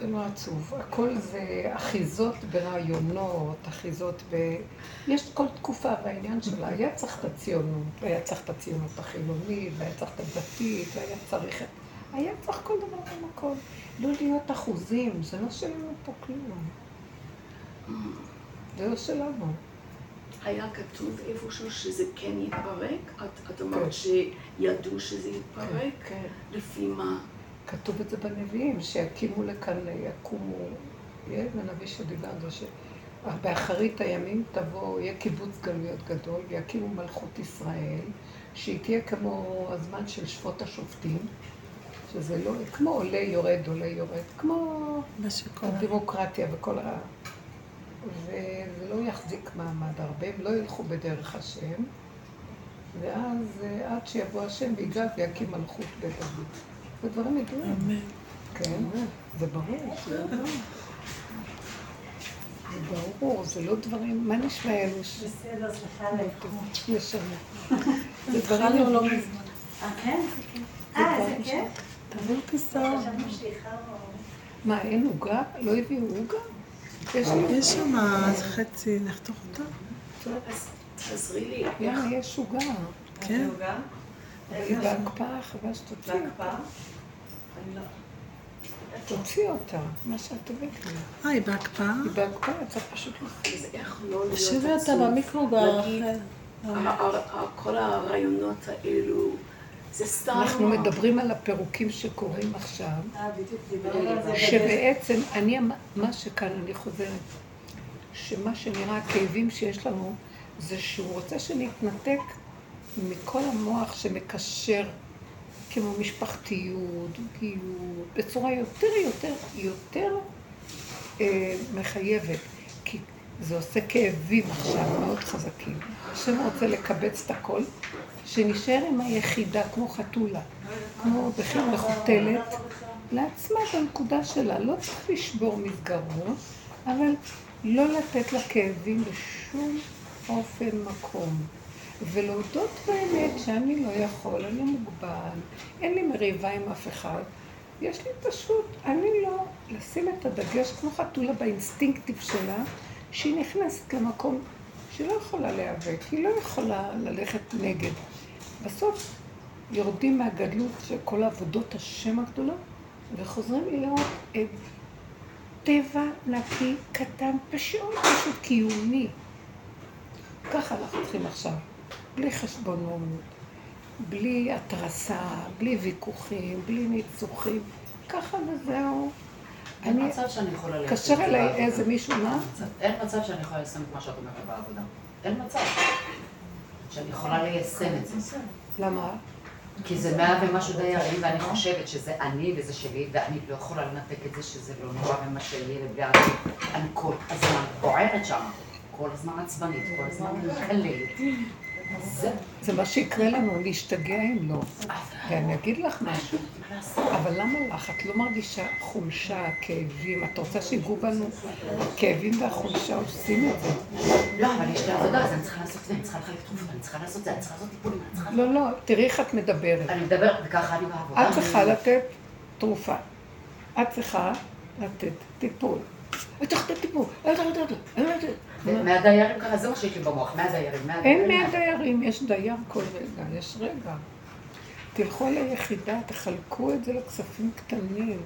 זה לא עצוב. הכל זה אחיזות ברעיונות, אחיזות ב... יש כל תקופה והעניין שלה. היה צריך את הציונות, והיה צריך את הציונות החילונית, והיה צריך את הדתית, והיה צריך את... היה צריך כל דבר במקום. לא להיות אחוזים, זה לא שלנו פה כלום. זה לא שלנו. היה כתוב איפשהו שזה כן יתפרק? את, את אמרת כן. שידעו שזה יתפרק? כן, כן. לפי מה? כתוב את זה בנביאים, שיקימו לכאן, יקומו, יהיה על זה, שבאחרית הימים תבוא, יהיה קיבוץ גלויות גדול, ויקימו מלכות ישראל, שהיא תהיה כמו הזמן של שפוט השופטים, שזה לא, כמו עולה יורד, עולה יורד, כמו הדמוקרטיה וכל ה... וזה לא יחזיק מעמד הרבה, הם לא ילכו בדרך השם, ואז עד שיבוא השם ויגע ויקים מלכות בית דוד. זה דברים ידועים. אמן. כן, זה ברור. זה ברור, זה לא דברים, מה נשמע אלו ש... בסדר, סליחה על. ישנה. זה דברים לא מזמן. אה, כן? אה, זה כן? תביאו כיסא. חשבנו שאיחרנו. מה, אין עוגה? לא הביאו עוגה? יש שם חצי, נחתוך אותה. תעזרי לי. יאללה, יש עוגה. כן. אבל היא בהקפאה, חבל שתוציא אותה. בהקפאה? לא- תוציא אותה, מה שאת לי. אה, היא בהקפאה? היא בהקפאה, צריך פשוט לחזור. תשאירי אותה במיקרוגל. כל הרעיונות האלו, זה סתם... אנחנו מדברים על הפירוקים שקורים עכשיו, אה, שבעצם, אני, מה שכאן, אני חוזרת, שמה שנראה הכאבים שיש לנו, זה שהוא רוצה שנתנתק מכל המוח שמקשר כמו משפחתיות, גיור, בצורה יותר יותר יותר אה, מחייבת. כי זה עושה כאבים עכשיו מאוד חזקים. השם רוצה לקבץ את הכל, שנשאר עם היחידה כמו חתולה, כמו בכלל מחותלת, לעצמה בנקודה שלה. לא צריך לשבור מסגרות, אבל לא לתת לכאבים בשום אופן מקום. ולהודות באמת שאני לא יכול, אני מוגבל, אין לי מריבה עם אף אחד. יש לי פשוט, אני לא, לשים את הדגש כמו חתולה באינסטינקטיב שלה, שהיא נכנסת למקום שהיא לא יכולה להיאבק, היא לא יכולה ללכת נגד. בסוף יורדים מהגדלות של כל עבודות השם הגדולות, וחוזרים להיות טבע נקי, קטן, פשוט, פשוט קיומי. ככה אנחנו צריכים עכשיו. בלי חשבונות, בלי התרסה, בלי ויכוחים, בלי ניצוחים, ככה וזהו. אין מצב שאני יכולה ליישם את זה בעבודה. קשר אליי איזה מישהו, מה? אין מצב שאני יכולה ליישם את מה שאת אומרת בעבודה. אין מצב שאני יכולה ליישם את זה. למה? כי זה מאה ומשהו דיירים, ואני חושבת שזה אני וזה שלי, ואני לא יכולה לנתק את זה שזה לא נורא ומה שיהיה, ואני כל הזמן בוערת שם, כל הזמן עצבנית, כל הזמן מקללת. זה מה שיקרה לנו, להשתגע אם לא. ואני אגיד לך משהו, אבל למה לך? את לא מרגישה חולשה, כאבים? את רוצה שיגעו בנו? הכאבים והחולשה עושים את זה. לא, אבל יש לי עבודה, אז אני צריכה לעשות את זה, אני צריכה לחלק תרופות, אני צריכה לעשות את זה, אני צריכה לעשות טיפולים, אני צריכה... לא, לא, תראי איך את מדברת. אני מדברת, וככה אני בעבודה. את צריכה לתת תרופה. את צריכה לתת טיפול. את צריכה לתת טיפול. מהדיירים ככה, זה מה שיש לי במוח, מהדיירים, אין מהדיירים, יש דייר כל רגע, יש רגע. תלכו ליחידה, תחלקו את זה לכספים קטנים.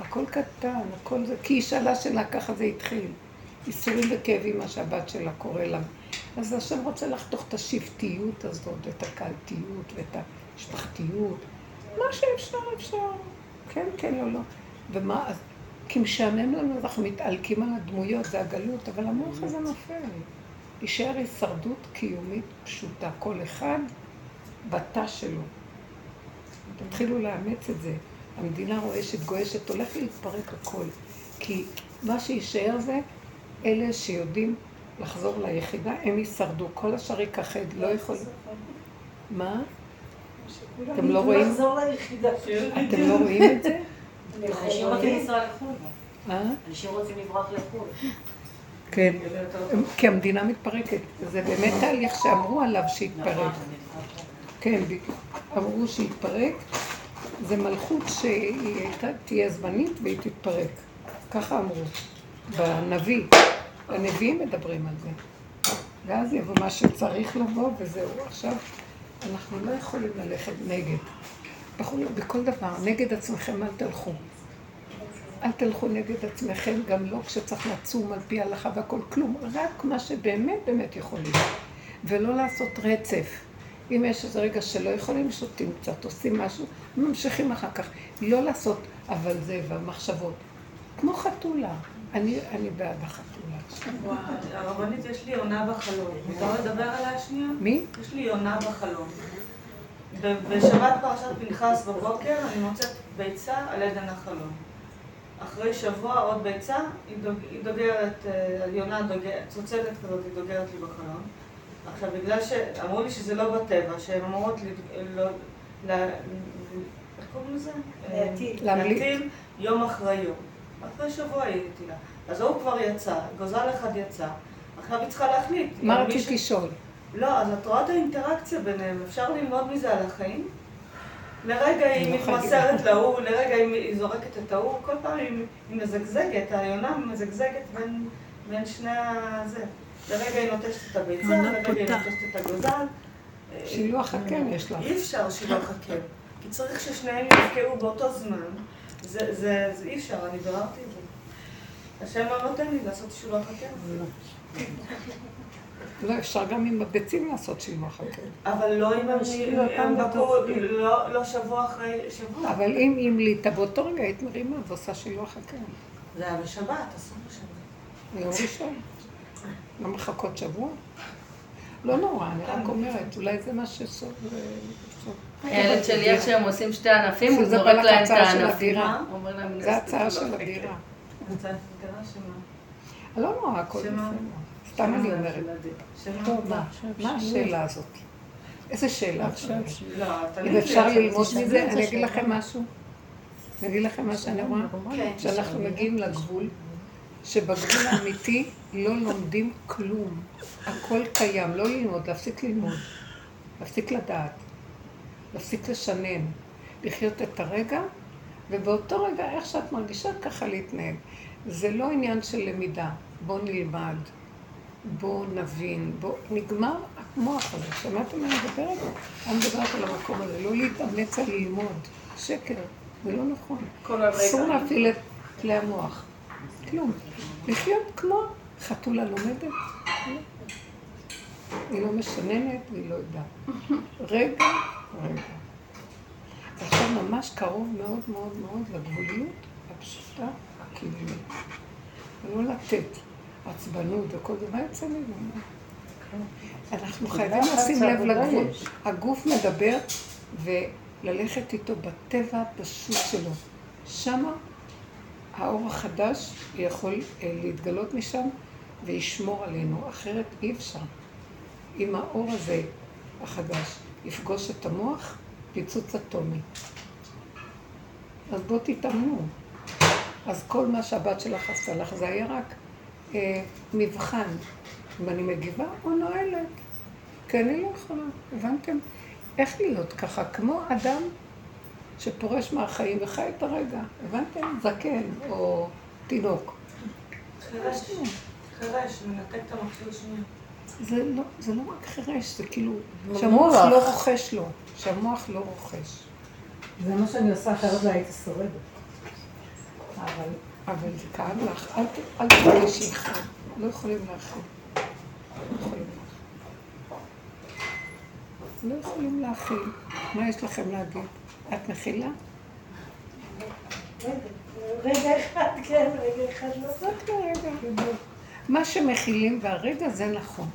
הכל קטן, הכל זה, כי היא שאלה שלה, ככה זה התחיל. איסורים וכאבים, מה שהבת שלה קורא לה. אז השם רוצה לחתוך את השבטיות הזאת, את הקלטיות ואת המשפחתיות. מה שאפשר, אפשר. כן, כן, לא, לא. ומה, אז כי משעמם לנו, אנחנו מתעלקים על הדמויות, זה הגלות, אבל המוח הזה נופל. יישאר הישרדות קיומית פשוטה, כל אחד בתא שלו. תתחילו לאמץ את זה. המדינה רועשת, גועשת, הולך להתפרק הכל. כי מה שיישאר זה אלה שיודעים לחזור ליחידה, הם יישרדו. כל השאר יכחד, לא יכול... מה? אתם לא רואים? אתם לא רואים את זה? אנשים רוצים לנסוע לחו"ל. אה? אנשים רוצים לברוח לחו"ל. כן, כי המדינה מתפרקת. זה באמת תהליך שאמרו עליו שיתפרק. כן, אמרו שיתפרק. זה מלכות שהיא תהיה זמנית והיא תתפרק. ככה אמרו, בנביא. הנביאים מדברים על זה. ואז יבוא מה שצריך לבוא, וזהו. עכשיו, אנחנו לא יכולים ללכת נגד. בכל, בכל דבר, נגד עצמכם אל תלכו. אל תלכו נגד עצמכם, גם לא כשצריך לצום על פי ההלכה והכל, כלום. רק מה שבאמת באמת יכולים. ולא לעשות רצף. אם יש איזה רגע שלא יכולים, שותים קצת, עושים משהו, ממשיכים אחר כך. לא לעשות אבל זה והמחשבות. כמו חתולה. אני, אני בעד החתולה. וואי, הרבנית, יש לי יונה בחלום. מותר לדבר עליה שנייה? מי? יש לי יונה בחלום. בשבת פרשת פנחס בבוקר אני מוצאת ביצה על עדן החלום. אחרי שבוע עוד ביצה, היא דוג- היא דוגרת, אה, יונה דוגרת, צוצדת כזאת, היא דוגרת לי בחלום. עכשיו, בגלל שאמרו לי שזה לא בטבע, שהן אמורות לד- לא... ל- איך קוראים לזה? להטיל. להמליט. להטיל יום אחרי יום. אחרי שבוע היא הטילה. אז ההוא כבר יצא, גוזל אחד יצא, עכשיו היא צריכה להחליט. מה רצית לשאול? לא, אז את רואה את האינטראקציה ביניהם, אפשר ללמוד מזה על החיים? לרגע היא לא מתמסרת להוא, לרגע היא זורקת את ההוא, כל פעם היא מזגזגת, היונה מזגזגת בין, בין שני הזה. לרגע היא נוטשת את הביצה, יונה לרגע היא. נוטשת את הגוזל. שילוח הקן יש לך. אי אפשר שילוח הקן, כי צריך ששניהם יבקעו באותו זמן. זה, זה, זה אי אפשר, אני ביררתי את זה. השם לא נותן לי לעשות שילוח הקן. לא, אפשר גם עם הביצים לעשות שילוח הקן. אבל לא אם הם הם בקעו, לא לא שבוע אחרי שבוע. אבל אם המליטה, באותו רגע היית מרימה ועושה שילוח הקן. זה היה בשבת, אסור בשבת. ביום ראשון. לא מחכות שבוע? לא נורא, אני רק אומרת, אולי זה מה שסוף... הילד שלי, איך שהם עושים שתי ענפים, הוא זורק להם את של הענפים. הדירה. הוא אומר להם, זה הצעה של הדירה. זה שמה? לא נורא, הכל? בסדר. סתם אני אומרת. שמה? טוב, מה? השאלה הזאת? איזה שאלה עכשיו? לא, אם אפשר ללמוד מזה, אני אגיד לכם משהו. אני אגיד לכם מה שאני רואה. כן. שאנחנו מגיעים לגבול, שבגבול האמיתי לא לומדים כלום. הכל קיים, לא ללמוד, להפסיק ללמוד. להפסיק לדעת. להפסיק לשנן. לחיות את הרגע, ובאותו רגע, איך שאת מרגישה, ככה להתנהג. זה לא עניין של למידה. בוא נלמד, בוא נבין, בוא... נגמר המוח הזה. שמעתם מה אני מדברת? אני מדברת על המקום הזה. לא להתאמץ על ללמוד. שקר. זה לא נכון. אסור להפעיל את כלי המוח. כלום. לחיות כמו חתולה לומדת. היא לא משננת והיא לא יודעת. רגע, רגע. עכשיו ממש קרוב מאוד מאוד מאוד לגבוליות הפשוטה, הקיומית. ולא לתת עצבנות וכל דבר יוצא ממנו. אנחנו חייבים לשים לב לגבול. הגוף מדבר וללכת איתו בטבע הפשוט שלו. שמה האור החדש יכול אה, להתגלות משם וישמור עלינו, אחרת אי אפשר. אם האור הזה, החדש, יפגוש את המוח, פיצוץ אטומי. אז בואו תתאמנו. אז כל מה שהבת שלך עשתה לך זה היה רק אה, מבחן. אם אני מגיבה או נועלת. כי אני לא יכולה, הבנתם? איך להיות ככה? כמו אדם שפורש מהחיים וחי את הרגע, הבנתם? זקן או תינוק. חירש, חירש, מנתק את המכשיר שנייה. זה לא, זה לא רק חירש, זה כאילו שהמוח מוח. לא רוכש לו, שהמוח לא רוכש. זה מה שאני עושה, אחרת לא הייתי שורדת. אבל, אבל זה כאב לך, אל, ת- אל תרגישי אחד, לא יכולים להכיל. לא יכולים להכיל. לא יכולים. מה יש לכם להגיד? את מכילה? רגע אחד כן, רגע אחד לא. רק לרגע. מה שמכילים, והרגע זה נכון.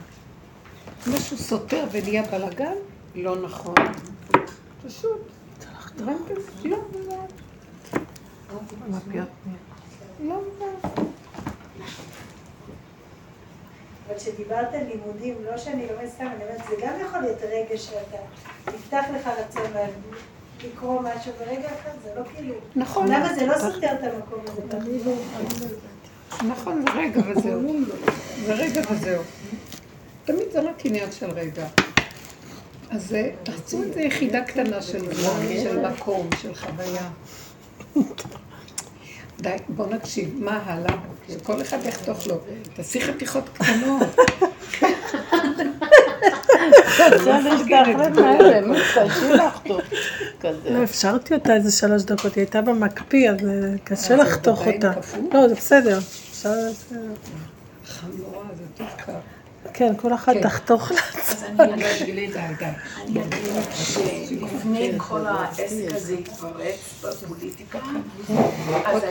משהו סותר ונהיה בלאגן, לא נכון. פשוט. הבנתם? לא. לא. אבל כשדיברת על לימודים, לא שאני לומדת סתם, אני אומרת, זה גם יכול להיות רגע שאתה, יפתח לך רצון לקרוא משהו ברגע אחד, זה לא כאילו... נכון. למה זה לא סותר את המקום הזה? נכון, זה רגע וזהו. זה רגע וזהו. תמיד זה רק עניין של רגע. אז תחצו את זה יחידה קטנה של זמן, של מקום, של חוויה. די, בוא נקשיב, מה הלאה? כל אחד יחתוך לו. תעשי חתיכות קטנות. לא, אפשרתי אותה איזה שלוש דקות, היא הייתה במקפיא, אז אה, קשה לחתוך אותה. לא, זה בסדר. אפשר... חמורה, זה טוב כך. כן, כל אחד כן. תחתוך לה. אז אני די, די, די. אני אגיד שלפני כל העסק הזה התפרץ בפוליטיקה, אז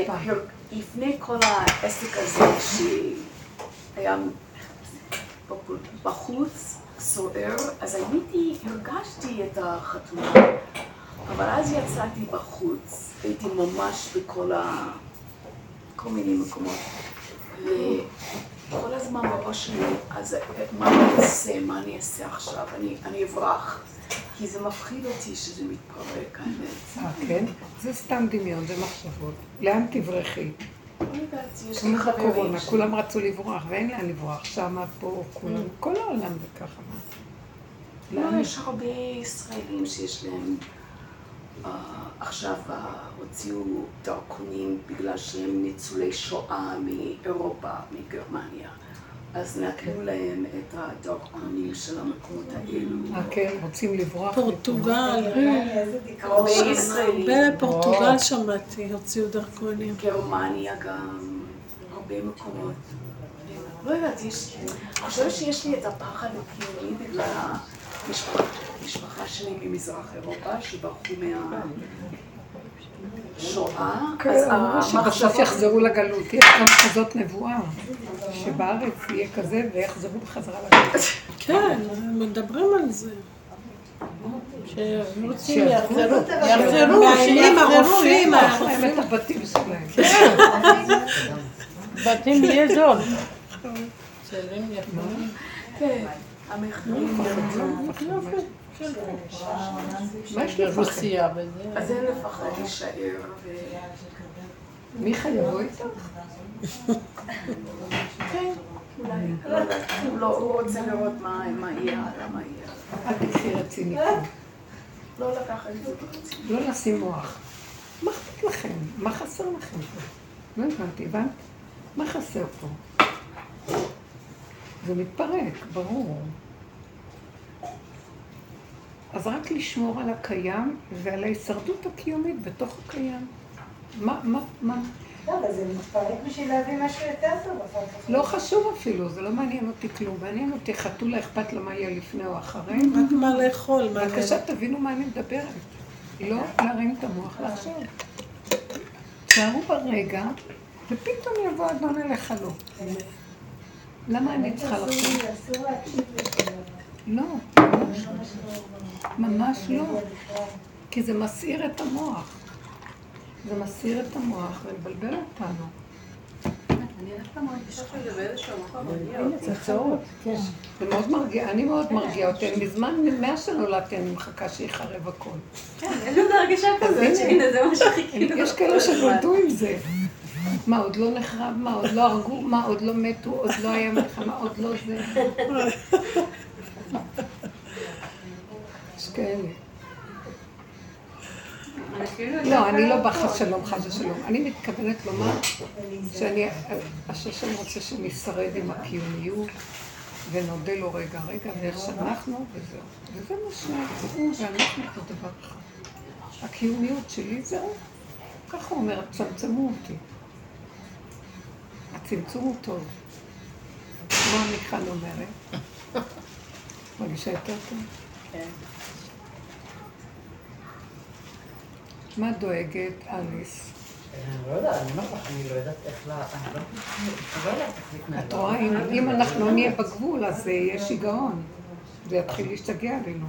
לפני כל העסק הזה שהיה בחוץ סוער, אז הייתי, הרגשתי את החתונה, אבל אז יצאתי בחוץ, הייתי ממש בכל ה... כל מיני מקומות. כל הזמן בראש שלי, אז מה אני אעשה, מה אני אעשה עכשיו, אני, אני אברח. כי זה מפחיד אותי שזה מתפרק, האמת. אה, כן? זה סתם דמיון, זה מחשבות. לאן תברחי? לא יודעת, יש כמו. בקורונה, כולם רצו לברוח, ואין לאן לברוח. שמה, פה, כולם, כל העולם זה ככה. לא? יש הרבה ישראלים שיש להם, אה, עכשיו אה, הוציאו דרכונים בגלל שהם ניצולי שואה מאירופה, מגרמניה. אז נתנו להם את הדרכונים של המקומות האלו. אה, כן, רוצים לברוח. פורטוגל, איזה דיכאון. הרבה ישראלים. הרבה לפורטוגל שמעתי, הוציאו דרכונים. גרמניה גם, הרבה מקומות. לא יודעת, יש, אני חושבת שיש לי את הפחד הקיומי בגלל המשפחה שלי ממזרח אירופה, שברחו מהשואה. כן, אז אמרו שבסוף יחזרו לגלות. יש גם כזאת נבואה, שבארץ יהיה כזה ויחזרו בחזרה לגלות. כן, מדברים על זה. שרוצים שיחזרו. יחזרו, יחזרו, מאיימים הרופאים, להם את הבתים שלהם. בתים יהיה זול. כן, מה יש לפחד? רוסיה וזה. אז אין לפחד להישאר. ו- מיכה יבוא איתך? כן, אולי, לא הוא לא- הוא רוצה לראות מה מה יהיה הלאה, מה יהיה. אל תקחי רציני. לא לקחת את זה ברצינות. לא לשים מוח. מה אכפת לכם? מה חסר לכם פה? לא הבנתי, הבנת? מה חסר פה? זה מתפרק, ברור. אז רק לשמור על הקיים ועל ההישרדות הקיומית בתוך הקיים. מה, מה, מה? לא, אבל זה מתפרק בשביל להביא משהו יותר טוב אחר כך. לא חשוב אפילו, זה לא מעניין אותי כלום. מעניין אותי חתולה אכפת לה מה יהיה לפני או אחרי. רק מה לאכול, בבקשה, תבינו מה אני מדברת. לא להרים את המוח לחשוב. תשארו ברגע, ופתאום יבוא אדון אליך לא. למה אני צריכה לחשוב? אסור להקשיב לזה. לא, ממש לא. ממש לא. כי זה מסעיר את המוח. זה מסעיר את המוח ומבלבל אותנו. כן. זה מאוד מרגיע, אני מאוד מרגיע אותי. אני מזמן, מאז שנולדתי, אני מחכה שיחרב הכל. יש לזה הרגשה כזאת, שהנה זה מה שחיכינו. יש כאלה שנולדו עם זה. מה, עוד לא נחרב? מה, עוד לא הרגו? מה, עוד לא מתו? עוד לא היה מלחמה? עוד לא זה? כאלה. לא, אני לא בחס שלום, חס ושלום. אני מתכוונת לומר שאני, השם רוצה שנשרד עם הקיומיות ונודה לו רגע, רגע, ואיך שאנחנו, וזהו. וזה מה שהוא ואנחנו זה דבר אחד. הקיומיות שלי זהו. ככה הוא אומר, צמצמו אותי. הצמצום הוא טוב. מה מיכל אומרת? מרגישה יותר טוב? כן. מה דואגת, אליס? אני לא יודעת, אני אומרת לך, אני לא יודעת איך ל... אני לא אני לא יודעת איך להתנהל. את רואה, אם, אנחנו נהיה בגבול, אז אה, יהיה שיגעון. זה יתחיל להשתגע עלינו.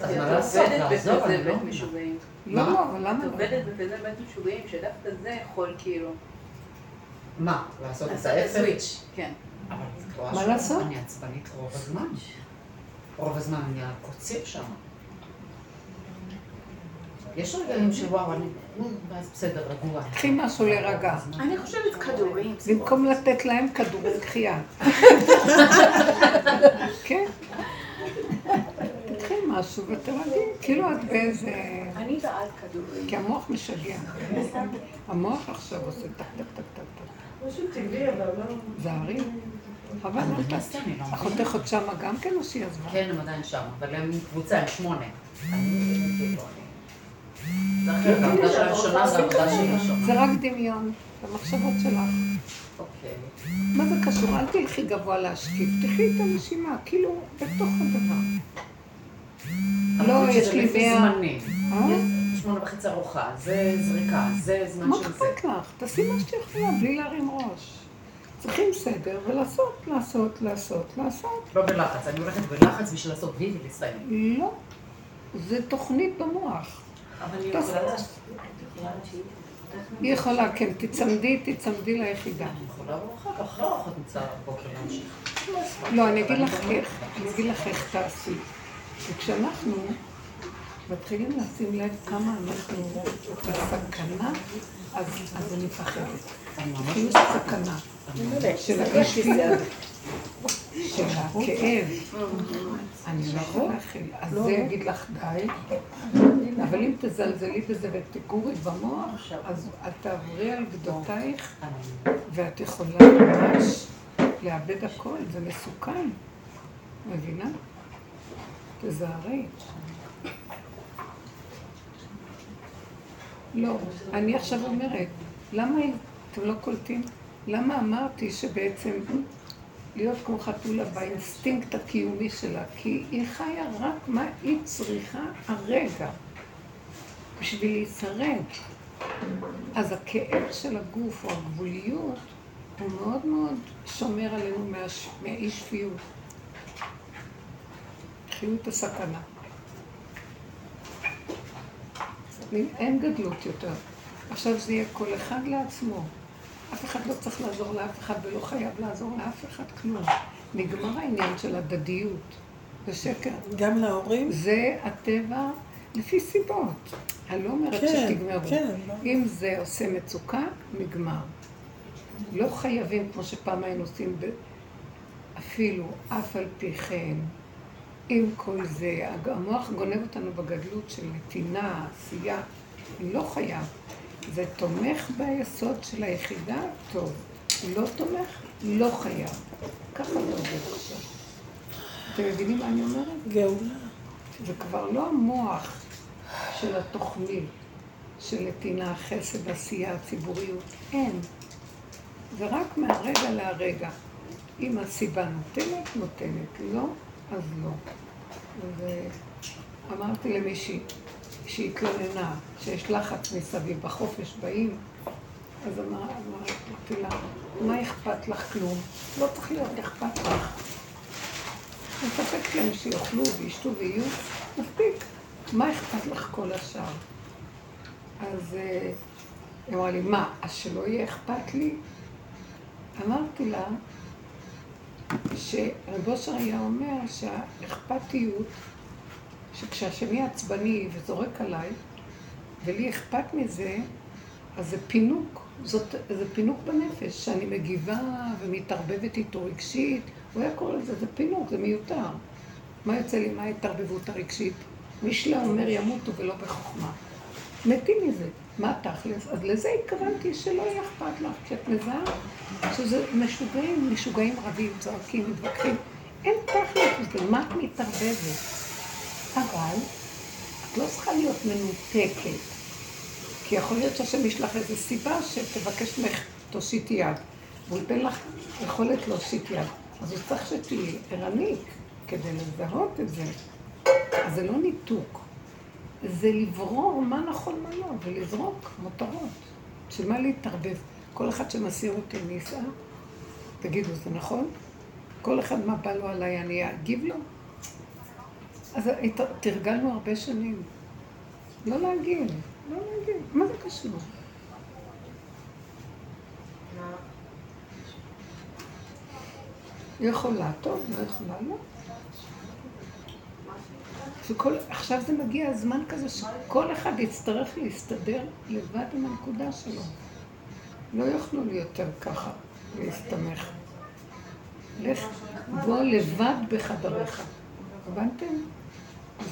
אז מה לעשות? לעזוב, אני לא בית. משוגעים. לא, מה? לא, אבל למה את לא? עובדת בכזה בית משוגעים, שדווקא זה יכול כאילו... מה? לעשות את את? הסוויץ', כן. את מה לעשות? אני עצבנית רוב הזמן. רוב הזמן אני על קוציר שם. יש רגעים שוואו, אני... בסדר, רגוע. קחי משהו להירגע. אני חושבת כדורים. במקום לתת להם כדורי דחייה. כן. תקחי משהו ותרגי, כאילו את באיזה... אני בעד כדורים. כי המוח משגע. המוח עכשיו עושה טק טק טק טק טק. פשוט טבעי, אבל לא... זהרי. אבל אחותך עוד שמה גם כן או שהיא עזבה? כן, הם עדיין שם, אבל הם קבוצה, הם שמונה. זה רק דמיון, זה מחשבות שלך. אוקיי. מה זה קשור? אל תלכי גבוה להשקיף, תלכי את הנשימה, כאילו, בתוך הדבר. לא, יש לי מאה... אה? שמונה וחצי ארוחה, זה זריקה, זה זמן של זה. מה אכפת לך? תעשי מה שאת יכולה, בלי להרים ראש. צריכים סדר ולעשות, לעשות, לעשות, לעשות. לא בלחץ, אני הולכת בלחץ בשביל לעשות וי ולסיים. לא, זה תוכנית במוח. היא יכולה כן, תצמדי, תצמדי ליחידה. לא, אני אגיד לך איך, אני אגיד לך איך תעשי. וכשאנחנו מתחילים לשים לב כמה אנחנו בסכנה, אז אני מפחדת. כאילו סכנה. של האשפיות, של הכאב. אני לא יכולה להכיל. אז זה יגיד לך די, אבל אם תזלזלי בזה ותגורי במוח, אז את תעברי על גדותייך, ואת יכולה ממש לאבד הכל, זה מסוכן. מבינה? תזהרי. לא, אני עכשיו אומרת, למה אתם לא קולטים? למה אמרתי שבעצם להיות כמו חתולה באינסטינקט הקיומי שלה? כי היא חיה רק מה היא צריכה הרגע בשביל להישרד. אז הכאב של הגוף או הגבוליות הוא מאוד מאוד שומר עלינו מאי שפיות. חיות הסכנה. אין גדלות יותר. עכשיו זה יהיה כל אחד לעצמו. אף אחד לא צריך לעזור לאף אחד ולא חייב לעזור לאף אחד כלום. נגמר העניין של הדדיות. זה שקר. גם להורים? זה הטבע לפי סיבות. אני לא אומרת כן, שתגמרו. כן, לא. אם זה עושה מצוקה, נגמר. לא חייבים, כמו שפעם היינו עושים, אפילו, אף על פי כן, עם כל זה, המוח גונב אותנו בגדלות של נתינה, עשייה, לא חייב. זה תומך ביסוד של היחידה, טוב. לא תומך, לא חייב. ככה זה עובד עכשיו. אתם מבינים מה אני אומרת? גאולה. זה כבר לא המוח של התוכנית, של נתינה, חסד, עשייה, ציבוריות. אין. זה רק מהרגע להרגע. אם הסיבה נותנת, נותנת. לא, אז לא. ואמרתי למישהי, שהתלוננה, שיש לחץ מסביב, בחופש באים, אז אמרתי לה, מה אכפת לך כלום? לא צריך להיות אכפת לך. מספק להם שיאכלו וישתו ויהיו, מספיק. מה אכפת לך כל השאר? אז אה, היא אמרה לי, מה, אז שלא יהיה אכפת לי? אמרתי לה שרב אושר היה אומר שהאכפתיות שכשהשני עצבני וזורק עליי, ולי אכפת מזה, אז זה פינוק, זאת, זה פינוק בנפש, שאני מגיבה ומתערבבת איתו רגשית, הוא היה קורא לזה, זה פינוק, זה מיותר. מה יוצא לי, מה ההתערבבות הרגשית? משלה אומר ימותו ולא בחוכמה. מתים מזה. מה תכלס? אז לזה התכוונתי שלא יהיה אכפת לך, כי את מזהה שזה משוגעים, משוגעים רבים, צועקים, מתווכחים. אין תכלס מה את מתערבבת? אבל את לא צריכה להיות מנותקת. כי יכול להיות שהשם יש לך איזו סיבה שתבקש ממך תושיט יד. והוא ייתן לך יכולת להושיט יד. אז הוא צריך שתהיי ערנית כדי לזהות את זה. אז זה לא ניתוק. זה לברור מה נכון מה לא, ולזרוק מותרות. בשביל מה להתערבב? כל אחד שמסיר אותי ניסה, תגידו, זה נכון? כל אחד מה בא לו עליי, אני אגיב לו? אז תרגלנו הרבה שנים. לא להגיד, לא להגיד. מה זה קשור? יכולה, טוב, לא יכולה, לא. וכל, עכשיו זה מגיע הזמן כזה שכל אחד יצטרך להסתדר לבד עם הנקודה שלו. לא יוכלו לי יותר ככה להסתמך. לך, בוא לבד בחדריך. הבנתם?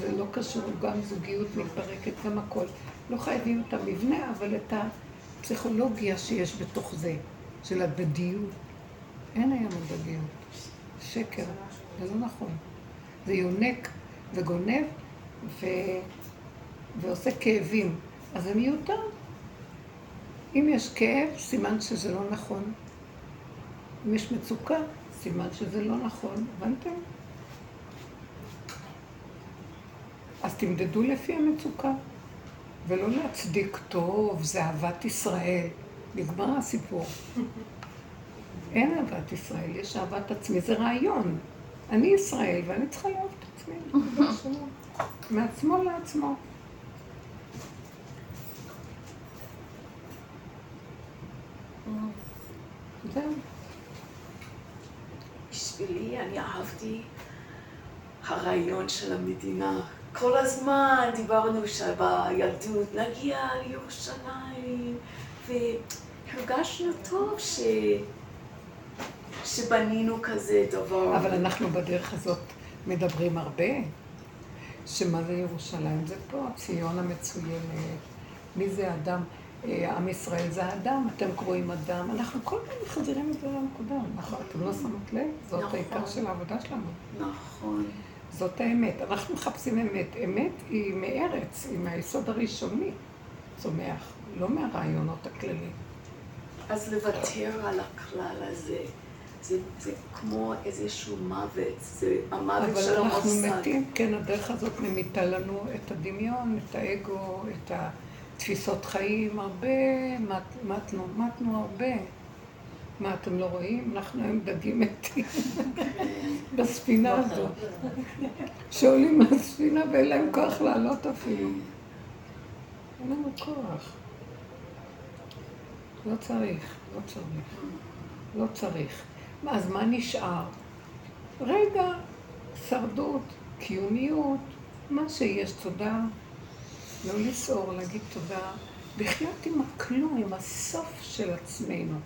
זה לא קשור, גם זוגיות מתפרקת, גם הכל. לא חייבים את המבנה, אבל את הפסיכולוגיה שיש בתוך זה, של הדדיות. אין היום הדדיות. שקר, זה לא נכון. זה יונק וגונב ו... ועושה כאבים. אז זה מיותר. אם יש כאב, סימן שזה לא נכון. אם יש מצוקה, סימן שזה לא נכון. הבנתם? אז תמדדו לפי המצוקה, ולא להצדיק טוב, זה אהבת ישראל. נגמר הסיפור. אין אהבת ישראל, יש אהבת עצמי, זה רעיון. אני ישראל ואני צריכה לאהוב את עצמי, מעצמו לעצמו. זהו. בשבילי אני אהבתי הרעיון של המדינה. כל הזמן דיברנו שבילדות נגיע לירושלים, והרגשנו טוב ש... שבנינו כזה דבר. אבל אנחנו בדרך הזאת מדברים הרבה, שמה זה ירושלים? זה פה ציון המצוינת. מי זה אדם? אה, עם ישראל זה האדם, אתם קרואים אדם. אנחנו כל פעם מחזירים את זה לנקודה. נכון, אתם לא שמות לב? זאת נכון. העיקר של העבודה שלנו. נכון. זאת האמת. אנחנו מחפשים אמת. אמת היא מארץ, היא מהיסוד הראשוני צומח, לא מהרעיונות הכלליים. אז לוותר על הכלל הזה. זה, זה כמו איזשהו מוות, זה המוות של המוסד. אבל אנחנו מתים, כן, הדרך הזאת ממיתה לנו את הדמיון, את האגו, את התפיסות חיים, הרבה מת, מתנו, מתנו הרבה. מה, אתם לא רואים? אנחנו היום דגים מתים בספינה הזאת. שעולים לספינה ואין להם כוח לעלות אפילו. אין לנו כוח. לא צריך, לא צריך. לא צריך. אז מה נשאר? רגע, שרדות, קיומיות, מה שיש, תודה. לא לסעור, להגיד תודה. לחיות עם הכלום, עם הסוף של עצמנו.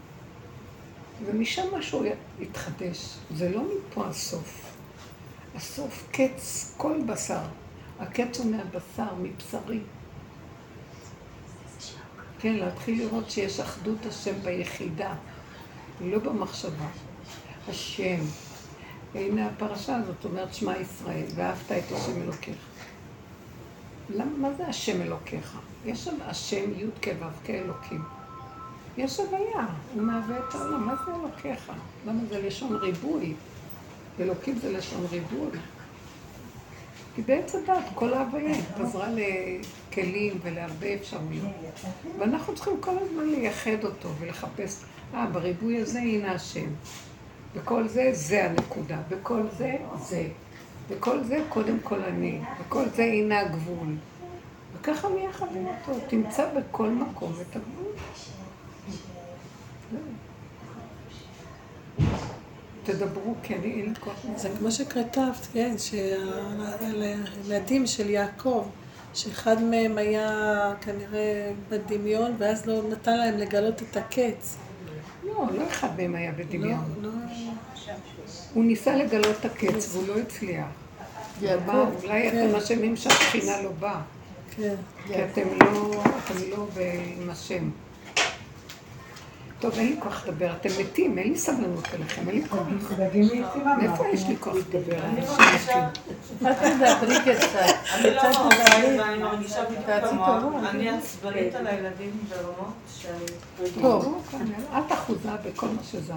ומשם משהו יתחדש. זה לא מפה הסוף. הסוף קץ כל בשר. הקץ הוא מהבשר, מבשרי. כן, להתחיל לראות שיש אחדות השם ביחידה, לא במחשבה. השם. הנה הפרשה הזאת אומרת שמע ישראל, ואהבת את השם אלוקיך. למה, מה זה השם אלוקיך? יש שם השם י' כו' כאלוקים. יש הוויה, הוא מהווה את העולם. מה זה אלוקיך? למה זה לשון ריבוי? אלוקים זה לשון ריבוי. כי בעץ הדת כל ההוויה התפזרה לכלים ולהרבה אפשרויות. ואנחנו צריכים כל הזמן לייחד אותו ולחפש, אה, בריבוי הזה הנה השם. וכל זה, זה הנקודה. וכל זה, זה. וכל זה, קודם כל אני. וכל זה, הנה הגבול. וככה מי יכוון אותו. תמצא בכל מקום את הגבול. תדברו, אני אין לי כוח. זה כמו שכתבת, כן, שהילדים של יעקב, שאחד מהם היה כנראה בדמיון, ואז לא נתן להם לגלות את הקץ. לא, לא אחד מהם היה בדמיון. לא, לא. הוא ניסה לגלות את הקץ והוא לא הצליח. אולי אתם אשמים שהשכינה לא באה. כן. כי אתם לא, אתם לא עם השם. טוב, אין לי כוח לדבר, אתם מתים, אין לי סבלנות אליכם, אין לי כוח. מאיפה יש לי כוח לדבר? אני לא מרגישה בדיוק כמוה, אני עצבנית על הילדים ברמות שאני... טוב, אל תחוזה בכל מה שזז.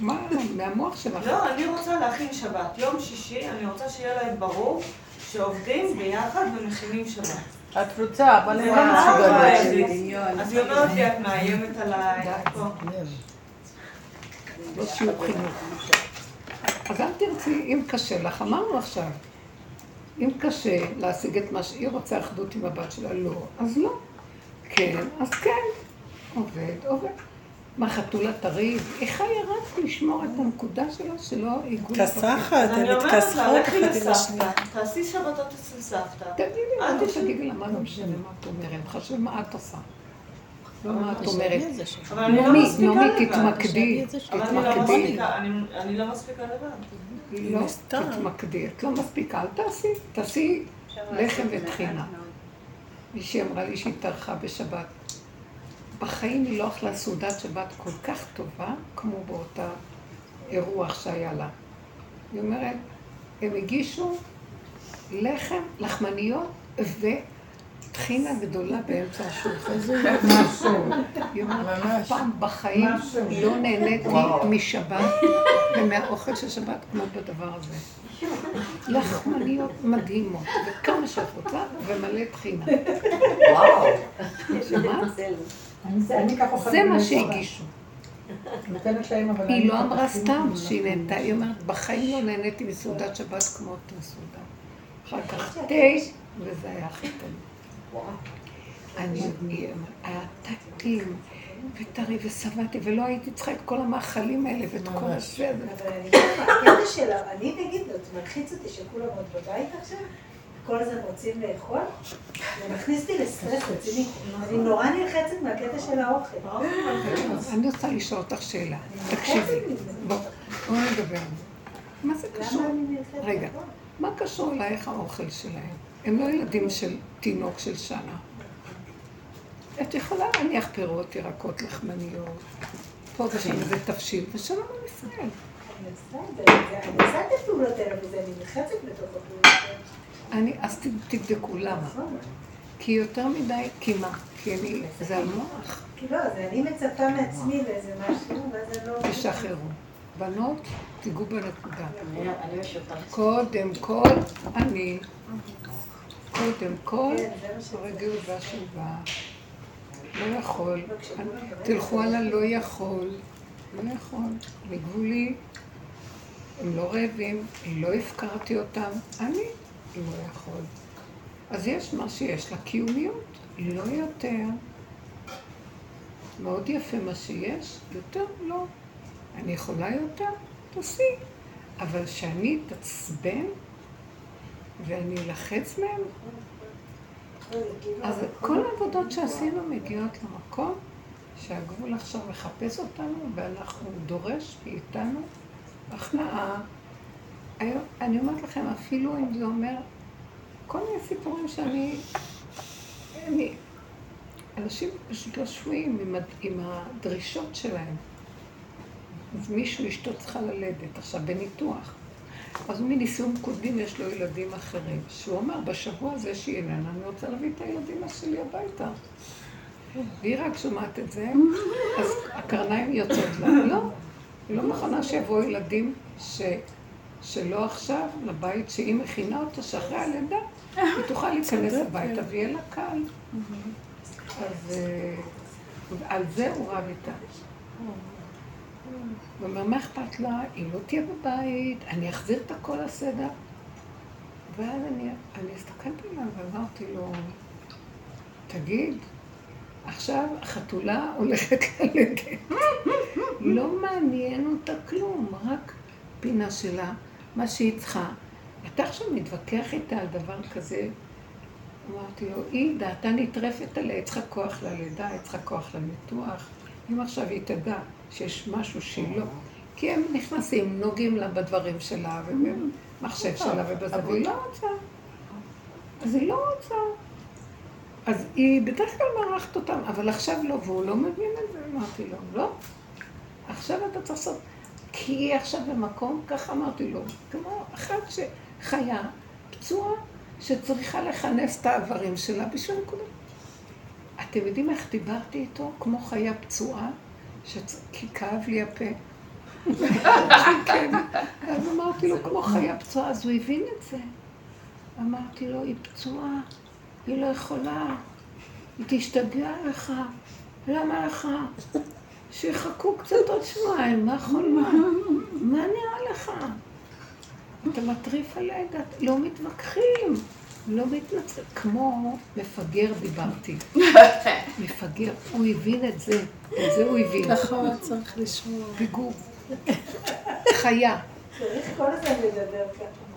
מה, מהמוח שלך? לא, אני רוצה להכין שבת. יום שישי, אני רוצה שיהיה להם ברור שעובדים ביחד ומכינים שבת. את רוצה, אבל הם לא מסוגלים. אז היא אומרת לי, את מאיימת עליי. לא שיעור חינוך. אז אל תרצי, אם קשה לך, אמרנו עכשיו, אם קשה להשיג את מה שהיא רוצה אחדות עם הבת שלה, לא, אז לא. כן, אז כן. עובד, עובד. מה, חתולה תריב? היא חיה רק לשמור את הנקודה שלה, שלא ייגעו כסחת, הן מתכסחות אחת עם השנייה. תעשי שבתות אצל סבתא. תגידי לה, אל תגידי לה, מה לא משנה מה את אומרת, חשוב מה את עושה. לא מה את אומרת. אבל אני לא נעמי, נעמי. תתמקדי, לא תתמקדי. אני- אני לא מספיקה לבד. לא, תתמקדי, את לא מספיקה, אל תעשי, תעשי לחם וטחינה. מישהי אמרה לי שהיא טרחה בשבת. בחיים היא לא אכלה סעודת שבת כל כך טובה כמו באותה אירוח שהיה לה. היא אומרת, הם הגישו לחם, לחמניות וטחינה גדולה באמצע השולחן. משהו. היא אומרת, אף פעם בחיים לא נהניתי משבת ומהאוכל של שבת כמו בדבר הזה. לחמניות מדהימות, וכמה שאת רוצה, ומלא טחינה. וואו. שמעת? אני ככה אוכלת זה מה שהגישו. היא לא אמרה סתם. שהיא נהנתה, היא אומרת, בחיים לא נהניתי מסעודת שבת כמו אותה סעודה. אחר כך תה, וזה היה הכי טוב. אני, אני- הטקטים, וטרי ושבעתי, ולא הייתי צריכה את כל המאכלים האלה ואת כל הזה. אבל אני לך, הקטע של. אני נגיד, זה מלחיץ אותי שכולם עוד בבית עכשיו, כל הזמן רוצים לאכול, זה מכניס אותי לסטרס רציני. אני נורא נלחצת מהקטע של האוכל. אני רוצה לשאול אותך שאלה, תקשיבי, בוא, בואו נדבר. מה זה קשור? רגע, מה קשור אלייך האוכל שלהם? הם לא ילדים של תינוק של שנה. את יכולה להניח פירות, ירקות, לחמניות, פה ושם איזה תבשיל, ושלום על ישראל. אני עושה את זה, זה- אני עושה את הפעולות האלה וזה, אני נלחצת בתוך הפעולות האלה. אני, אז תבדקו למה. נכון. כי יותר מדי, כי מה? כי אני, זה המוח. כי לא, אז אני מצפה מעצמי לאיזה משהו, ואז אני לא... תשחררו. בנות, תיגעו בנקודה. קודם כל, אני. קודם כל, כן, זה. הרגיעות והשובה. לא יכול. תלכו על הלא יכול. לא יכול. בגבולי. הם לא רעבים, לא הפקרתי אותם. אני לא יכול. אז יש מה שיש לה קיומיות, לא יותר. מאוד יפה מה שיש, יותר לא. אני יכולה יותר, תעשי. אבל שאני אתעצבן ואני אלחץ מהם, אז כל העבודות שעשינו מגיעות למקום שהגבול עכשיו מחפש אותנו ואנחנו דורש מאיתנו הכנעה. אני אומרת לכם, אפילו אם זה אומר כל מיני סיפורים שאני... אני, אנשים פשוט לא שבויים עם, עם הדרישות שלהם. אז מישהו, אשתו צריכה ללדת, עכשיו בניתוח. אז מנישואים קודמים יש לו ילדים אחרים. שהוא אמר, בשבוע הזה שהיא איננה, אני רוצה להביא את הילדים שלי הביתה. והיא רק שומעת את זה, אז הקרניים יוצאות לה. לא, היא לא מוכנה שיבואו ילדים ש... שלא עכשיו, לבית שהיא מכינה אותה, שאחרי הלידה, היא תוכל להיכנס הביתה ויהיה לה קל. אז אה, על זה הוא רב איתה. הוא אומר, מה אכפת לה? היא לא תהיה בבית, אני אחזיר את הכל לסדר. ואז אני, אני הסתכלתי עליו ואמרתי לו, תגיד, עכשיו החתולה הולכת ללדת. לא מעניין אותה כלום, רק פינה שלה, מה שהיא צריכה. אתה עכשיו מתווכח איתה על דבר כזה? אמרתי לו, היא דעתה נטרפת עליה, היא צריכה כוח ללידה, היא צריכה כוח לניתוח. אם עכשיו היא תדע שיש משהו שהיא לא, כי הם נכנסים, נוגעים לה בדברים שלה ובמחשב שלה ובזה, והיא לא רוצה. אז היא לא רוצה. אז היא בדרך כלל מארחת אותם, אבל עכשיו לא, והוא לא מבין את זה. אמרתי לו, לא, עכשיו אתה צריך לעשות. כי היא עכשיו במקום, ככה אמרתי לו, כמו אחת שחיה, פצועה, שצריכה לכנס את האיברים שלה בשביל נקודה. אתם יודעים איך דיברתי איתו? כמו חיה פצועה, שצ... כי כאב לי הפה. כן. אז אמרתי לו, כמו חיה פצועה, אז הוא הבין את זה. אמרתי לו, היא פצועה, היא לא יכולה, היא תשתגע לך, למה לך? שיחכו קצת עוד שבועיים, מה חולמה? מה נראה לך? אתה מטריף על לידה, לא מתווכחים, לא מתנצל. כמו מפגר דיברתי. מפגר, הוא הבין את זה, את זה הוא הבין. ככה צריך לשמוע. פיגור. חיה. צריך כל הזמן לדבר ככה.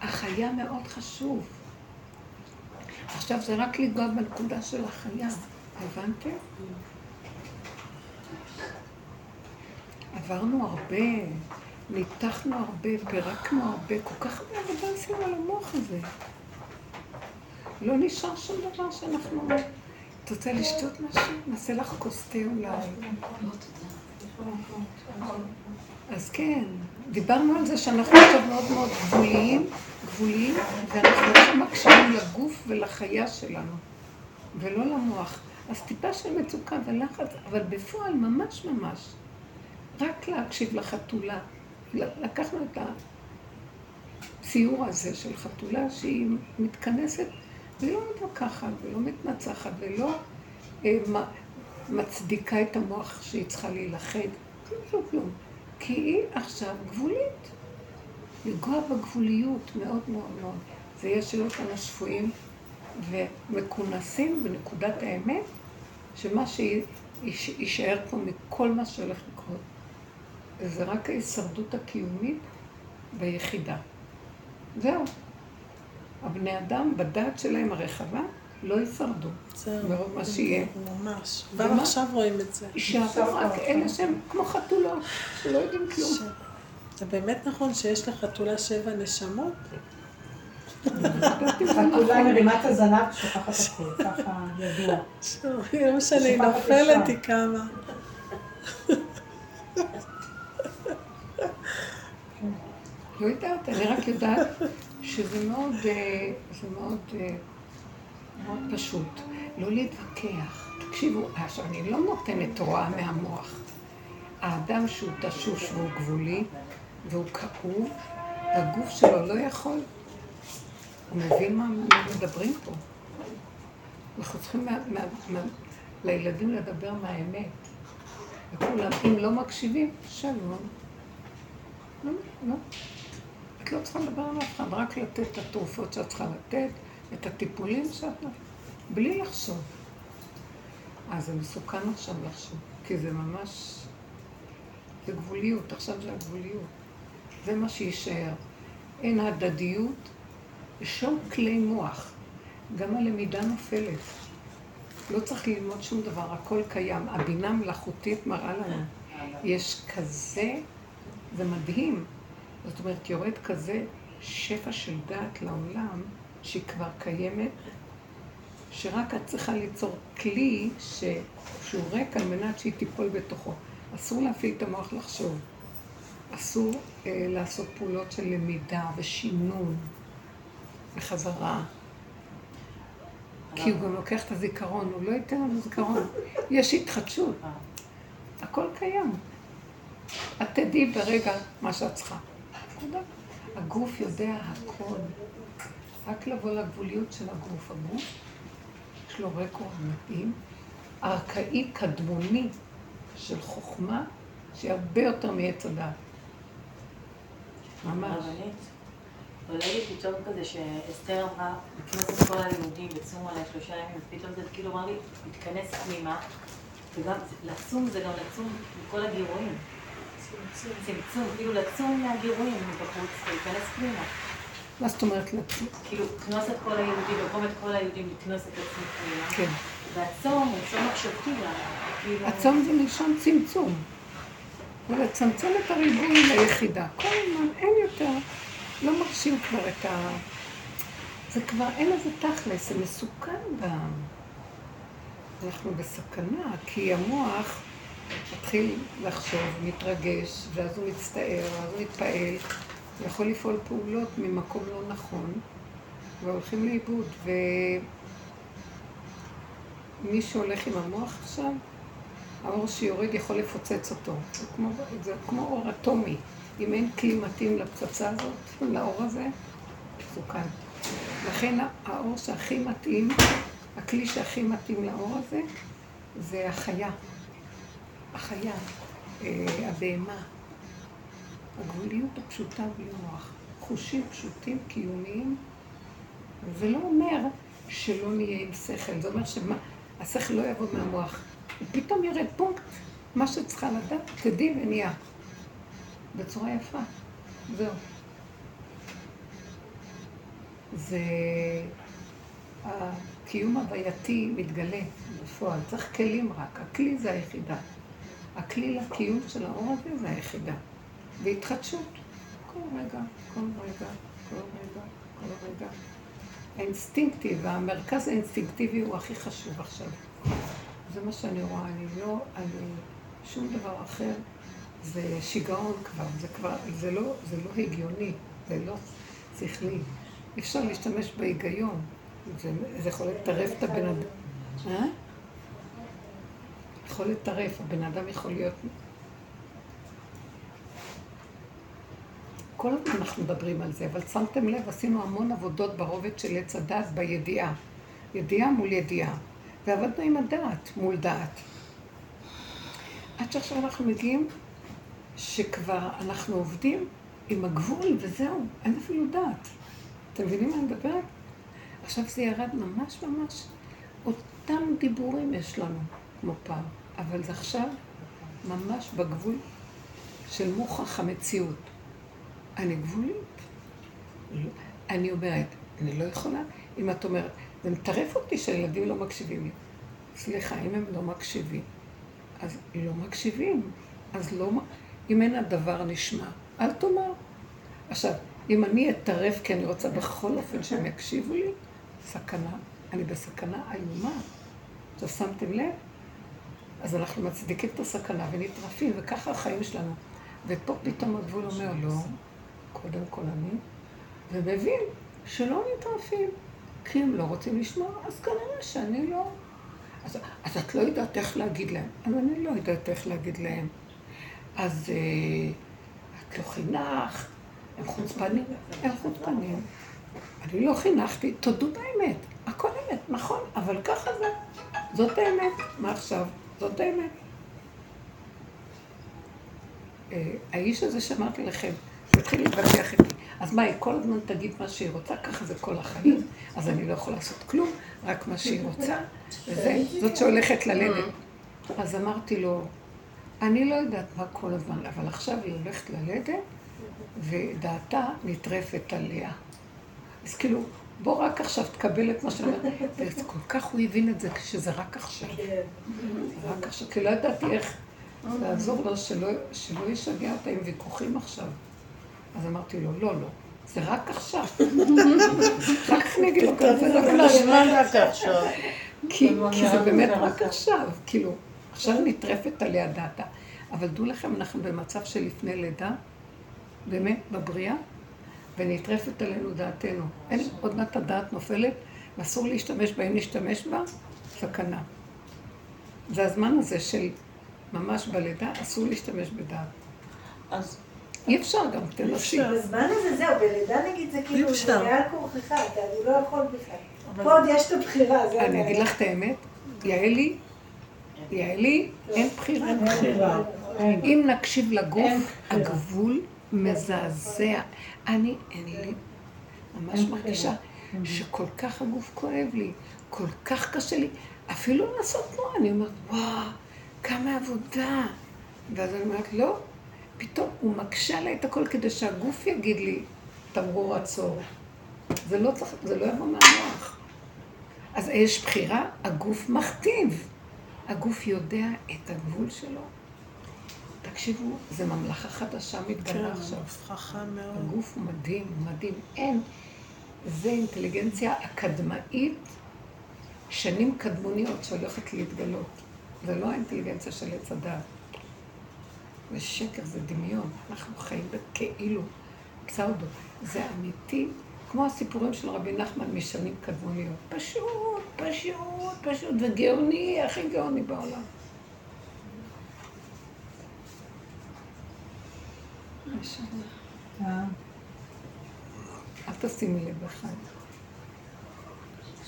החיה מאוד חשוב. עכשיו זה רק לנגוע בנקודה של החיה, הבנתם? עברנו הרבה, ניתחנו הרבה, פירקנו הרבה, כל כך הרבה עבודה עשינו על המוח הזה. לא נשאר שום דבר שאנחנו... את רוצה לשתות משהו? נעשה לך כוס תה אולי. אז כן, דיברנו על זה שאנחנו עכשיו מאוד מאוד גבוליים, גבוליים, ואנחנו לא מקשיבים לגוף ולחיה שלנו, ולא למוח. אז טיפה של מצוקה ולחץ, אבל בפועל ממש ממש. רק להקשיב לחתולה. לקחנו את הציור הזה של חתולה שהיא מתכנסת והיא לא מתווכחת ולא מתנצחת ולא אה, מצדיקה את המוח שהיא צריכה להילחד. כלום, כלום, כלום. כי היא עכשיו גבולית. לנגוע בגבוליות מאוד מאוד מאוד. זה יש אותנו שפויים ומכונסים בנקודת האמת, שמה שיישאר פה מכל מה שהולך לקרות, זה רק ההישרדות הקיומית ביחידה. זהו. הבני אדם, בדעת שלהם הרחבה, לא יישרדו. זהו. מרוב מה שיהיה. ממש. כבר עכשיו רואים את זה. יישארו רק אלה שהם כמו חתולות, שלא יודעים כלום. זה באמת נכון שיש לחתולה שבע נשמות? חתולה מרימה את הזנב שוכחת הכול, ככה ידוע. לא משנה, היא נופלת, היא קמה. לא יודעת, אני רק יודעת שזה מאוד, אה, זה מאוד, אה, מאוד פשוט. לא להתווכח. תקשיבו, עכשיו אני לא נותנת הוראה מהמוח. האדם שהוא תשוש והוא גבולי והוא כאוב, הגוף שלו לא יכול. הוא מבין מה מדברים פה. אנחנו צריכים מה, מה, מה, לילדים לדבר מהאמת. וכולם, אם לא מקשיבים, שלום. לא, לא. את לא צריכה לדבר על אף אחד, רק לתת את התרופות שאת צריכה לתת, את הטיפולים שאת... בלי לחשוב. אז זה מסוכן עכשיו לחשוב, כי זה ממש... זה גבוליות, עכשיו זה הגבוליות. זה מה שיישאר. אין הדדיות, שום כלי מוח. גם הלמידה נופלת. לא צריך ללמוד שום דבר, הכל קיים. הבינה מלאכותית מראה לנו. יש כזה, זה מדהים. זאת אומרת, יורד כזה שפע של דעת לעולם, שהיא כבר קיימת, שרק את צריכה ליצור כלי ש... שהוא ריק על מנת שהיא תיפול בתוכו. אסור להפעיל את המוח לחשוב. אסור אה, לעשות פעולות של למידה ושינון וחזרה. כי הוא גם לוקח את הזיכרון, הוא לא ייתן לנו זיכרון. יש התחדשות. הכל קיים. את תדעי ברגע מה שאת צריכה. הגוף יודע הכל. רק לבוא לגבוליות של הגוף. הגוף, יש לו רקורד מתאים, ארכאי קדמוני של חוכמה, שהיא הרבה יותר מעץ הדעת. ממש. עולה לי פתאום כזה שאסתר אמרה, לקנות את כל הלימודים וצום עליה שלושה ימים, ופתאום זה כאילו אמר לי, להתכנס פנימה, וגם לצום זה גם לצום מכל הגירויים. צמצום, כאילו לצום מהגירויים מבחוץ, להיכנס פנימה. מה זאת אומרת לצום? כאילו, לקנוס את כל היהודים, במקום את כל היהודים, לקנוס את עצמי פנימה. כן. והצום הוא צום מחשבתי כאילו... הצום זה מלשון צמצום. ולצמצם את הריבוי ליחידה. כל הזמן אין יותר, לא מרשים כבר את ה... זה כבר אין לזה תכלס, זה מסוכן גם. אנחנו בסכנה, כי המוח מתחיל לחשוב, מתרגש, ואז הוא מצטער, ואז הוא מתפעל, הוא יכול לפעול פעולות ממקום לא נכון, והולכים לאיבוד. ומי שהולך עם המוח עכשיו, האור שיורד יכול לפוצץ אותו. זה כמו, זה כמו אור אטומי. אם אין כלי מתאים לפצצה הזאת, לאור הזה, מסוכן. לכן האור שהכי מתאים, הכלי שהכי מתאים לאור הזה, זה החיה. החיה, אה, הבהמה. הגבוליות הפשוטה בלי מוח. חושים פשוטים, קיומיים, ולא אומר שלא נהיה עם שכל. זה אומר שהשכל לא יבוא מהמוח. ופתאום ירד פונקט, מה שצריכה לדעת, תדעי ונהיה. בצורה יפה. זהו. זה הקיום הווייתי מתגלה בפועל. צריך כלים רק. הכלי זה היחידה. הכלי לקיום של האור הזה זה היחידה. והתחדשות. כל רגע, כל רגע, כל רגע, כל רגע. האינסטינקטיב, המרכז האינסטינקטיבי הוא הכי חשוב עכשיו. זה מה שאני רואה, אני לא, אני, שום דבר אחר, זה שיגעון כבר, זה כבר, זה לא, זה לא הגיוני, זה לא שכלי. אי אפשר להשתמש בהיגיון, זה, זה יכול לטרף את הבן אדם. אה? יכול לטרף, הבן אדם יכול להיות... כל הזמן אנחנו מדברים על זה, אבל שמתם לב, עשינו המון עבודות ברובד של עץ הדת בידיעה. ידיעה מול ידיעה. ועבדנו עם הדעת מול דעת. עד שעכשיו אנחנו מגיעים שכבר אנחנו עובדים עם הגבול וזהו, אין אפילו דעת. אתם מבינים מה אני מדברת? עכשיו זה ירד ממש ממש, אותם דיבורים יש לנו, כמו פעם, אבל זה עכשיו ממש בגבול של מוכח המציאות. אני גבולית. לא. אני אומרת, אני לא יכולה, אם את אומרת, זה מטרף אותי שהילדים לא מקשיבים לי. סליחה, אם הם לא מקשיבים, אז לא מקשיבים. אז לא, אם אין הדבר נשמע, אל תאמר. עכשיו, אם אני אטרף כי אני רוצה בכל אופן שהם יקשיבו לי, סכנה. אני בסכנה איומה. עכשיו, שמתם לב? אז אנחנו מצדיקים את הסכנה ונטרפים, וככה החיים שלנו. ופה פתאום הגבול אומר, לא, קודם כל אני, ומבין שלא נטרפים. כי הם לא רוצים לשמוע, אז כנראה שאני לא. אז, אז את לא יודעת איך להגיד להם. אז אני לא יודעת איך להגיד להם. אז אה, את לא חינכת, הם חוצפנים, הם חוצפנים. אני לא חינכתי, תודו באמת, הכל אמת, נכון, אבל ככה זה. זאת האמת. מה עכשיו? זאת האמת. אה, האיש הזה שאמרתי לכם, התחיל להתווכח איתי. אז מה, היא כל הזמן תגיד מה שהיא רוצה, ככה זה כל החיים, אז אני לא יכולה לעשות כלום, רק מה שהיא רוצה, וזה, זאת שהולכת ללדת. אז אמרתי לו, אני לא יודעת מה כל הזמן, אבל עכשיו היא הולכת ללדת, ודעתה נטרפת עליה. אז כאילו, בוא רק עכשיו תקבל את מה שאני אומרת. וכל כך הוא הבין את זה, כשזה רק עכשיו. רק עכשיו, כי לא ידעתי איך לעזור לו שלא, שלא ישגע אותה עם ויכוחים עכשיו. אז אמרתי לו, לא, לא, זה רק עכשיו. אחר כך אני אגיד לו כזה, זה רק עכשיו. כי זה באמת רק עכשיו, כאילו, עכשיו נטרפת עליה דעתה. אבל דעו לכם, אנחנו במצב של לפני לידה, באמת, בבריאה, ונטרפת עלינו דעתנו. אין, עוד מעט הדעת נופלת, ואסור להשתמש בה, אם נשתמש בה, סכנה. זה הזמן הזה של ממש בלידה, אסור להשתמש בדעת. אז אי אפשר גם, תנסי. בזמן הזה זהו, בלידה נגיד זה כאילו, זה מעל כורכך, אתה לא יכול בכלל. פה עוד יש את הבחירה, זה אני אגיד לך את האמת, יעלי, יעלי, אין בחירה. אם נקשיב לגוף, הגבול מזעזע. אני, אין לי, ממש מרגישה שכל כך הגוף כואב לי, כל כך קשה לי, אפילו לעשות תנועה, אני אומרת, וואו, כמה עבודה. ואז אני אומרת, לא, פתאום הוא מקשה עליי את הכל כדי שהגוף יגיד לי, תמרור עצור. זה לא צריך, זה לא יבוא מהמוח. אז יש בחירה, הגוף מכתיב. הגוף יודע את הגבול שלו. תקשיבו, זה ממלכה חדשה מתגלה כן, עכשיו. כן, חכם מאוד. הגוף הוא מדהים, הוא מדהים. אין, זה אינטליגנציה אקדמאית, שנים קדמוניות שהולכת להתגלות. זה לא האינטליגנציה של עץ הדעת. זה שקר, זה דמיון. אנחנו חיים בכאילו, פסאודו. זה אמיתי, כמו הסיפורים של רבי נחמן משנים קדמוניות. פשוט, פשוט, פשוט, וגאוני, הכי גאוני בעולם. אל תשימי לב אחד.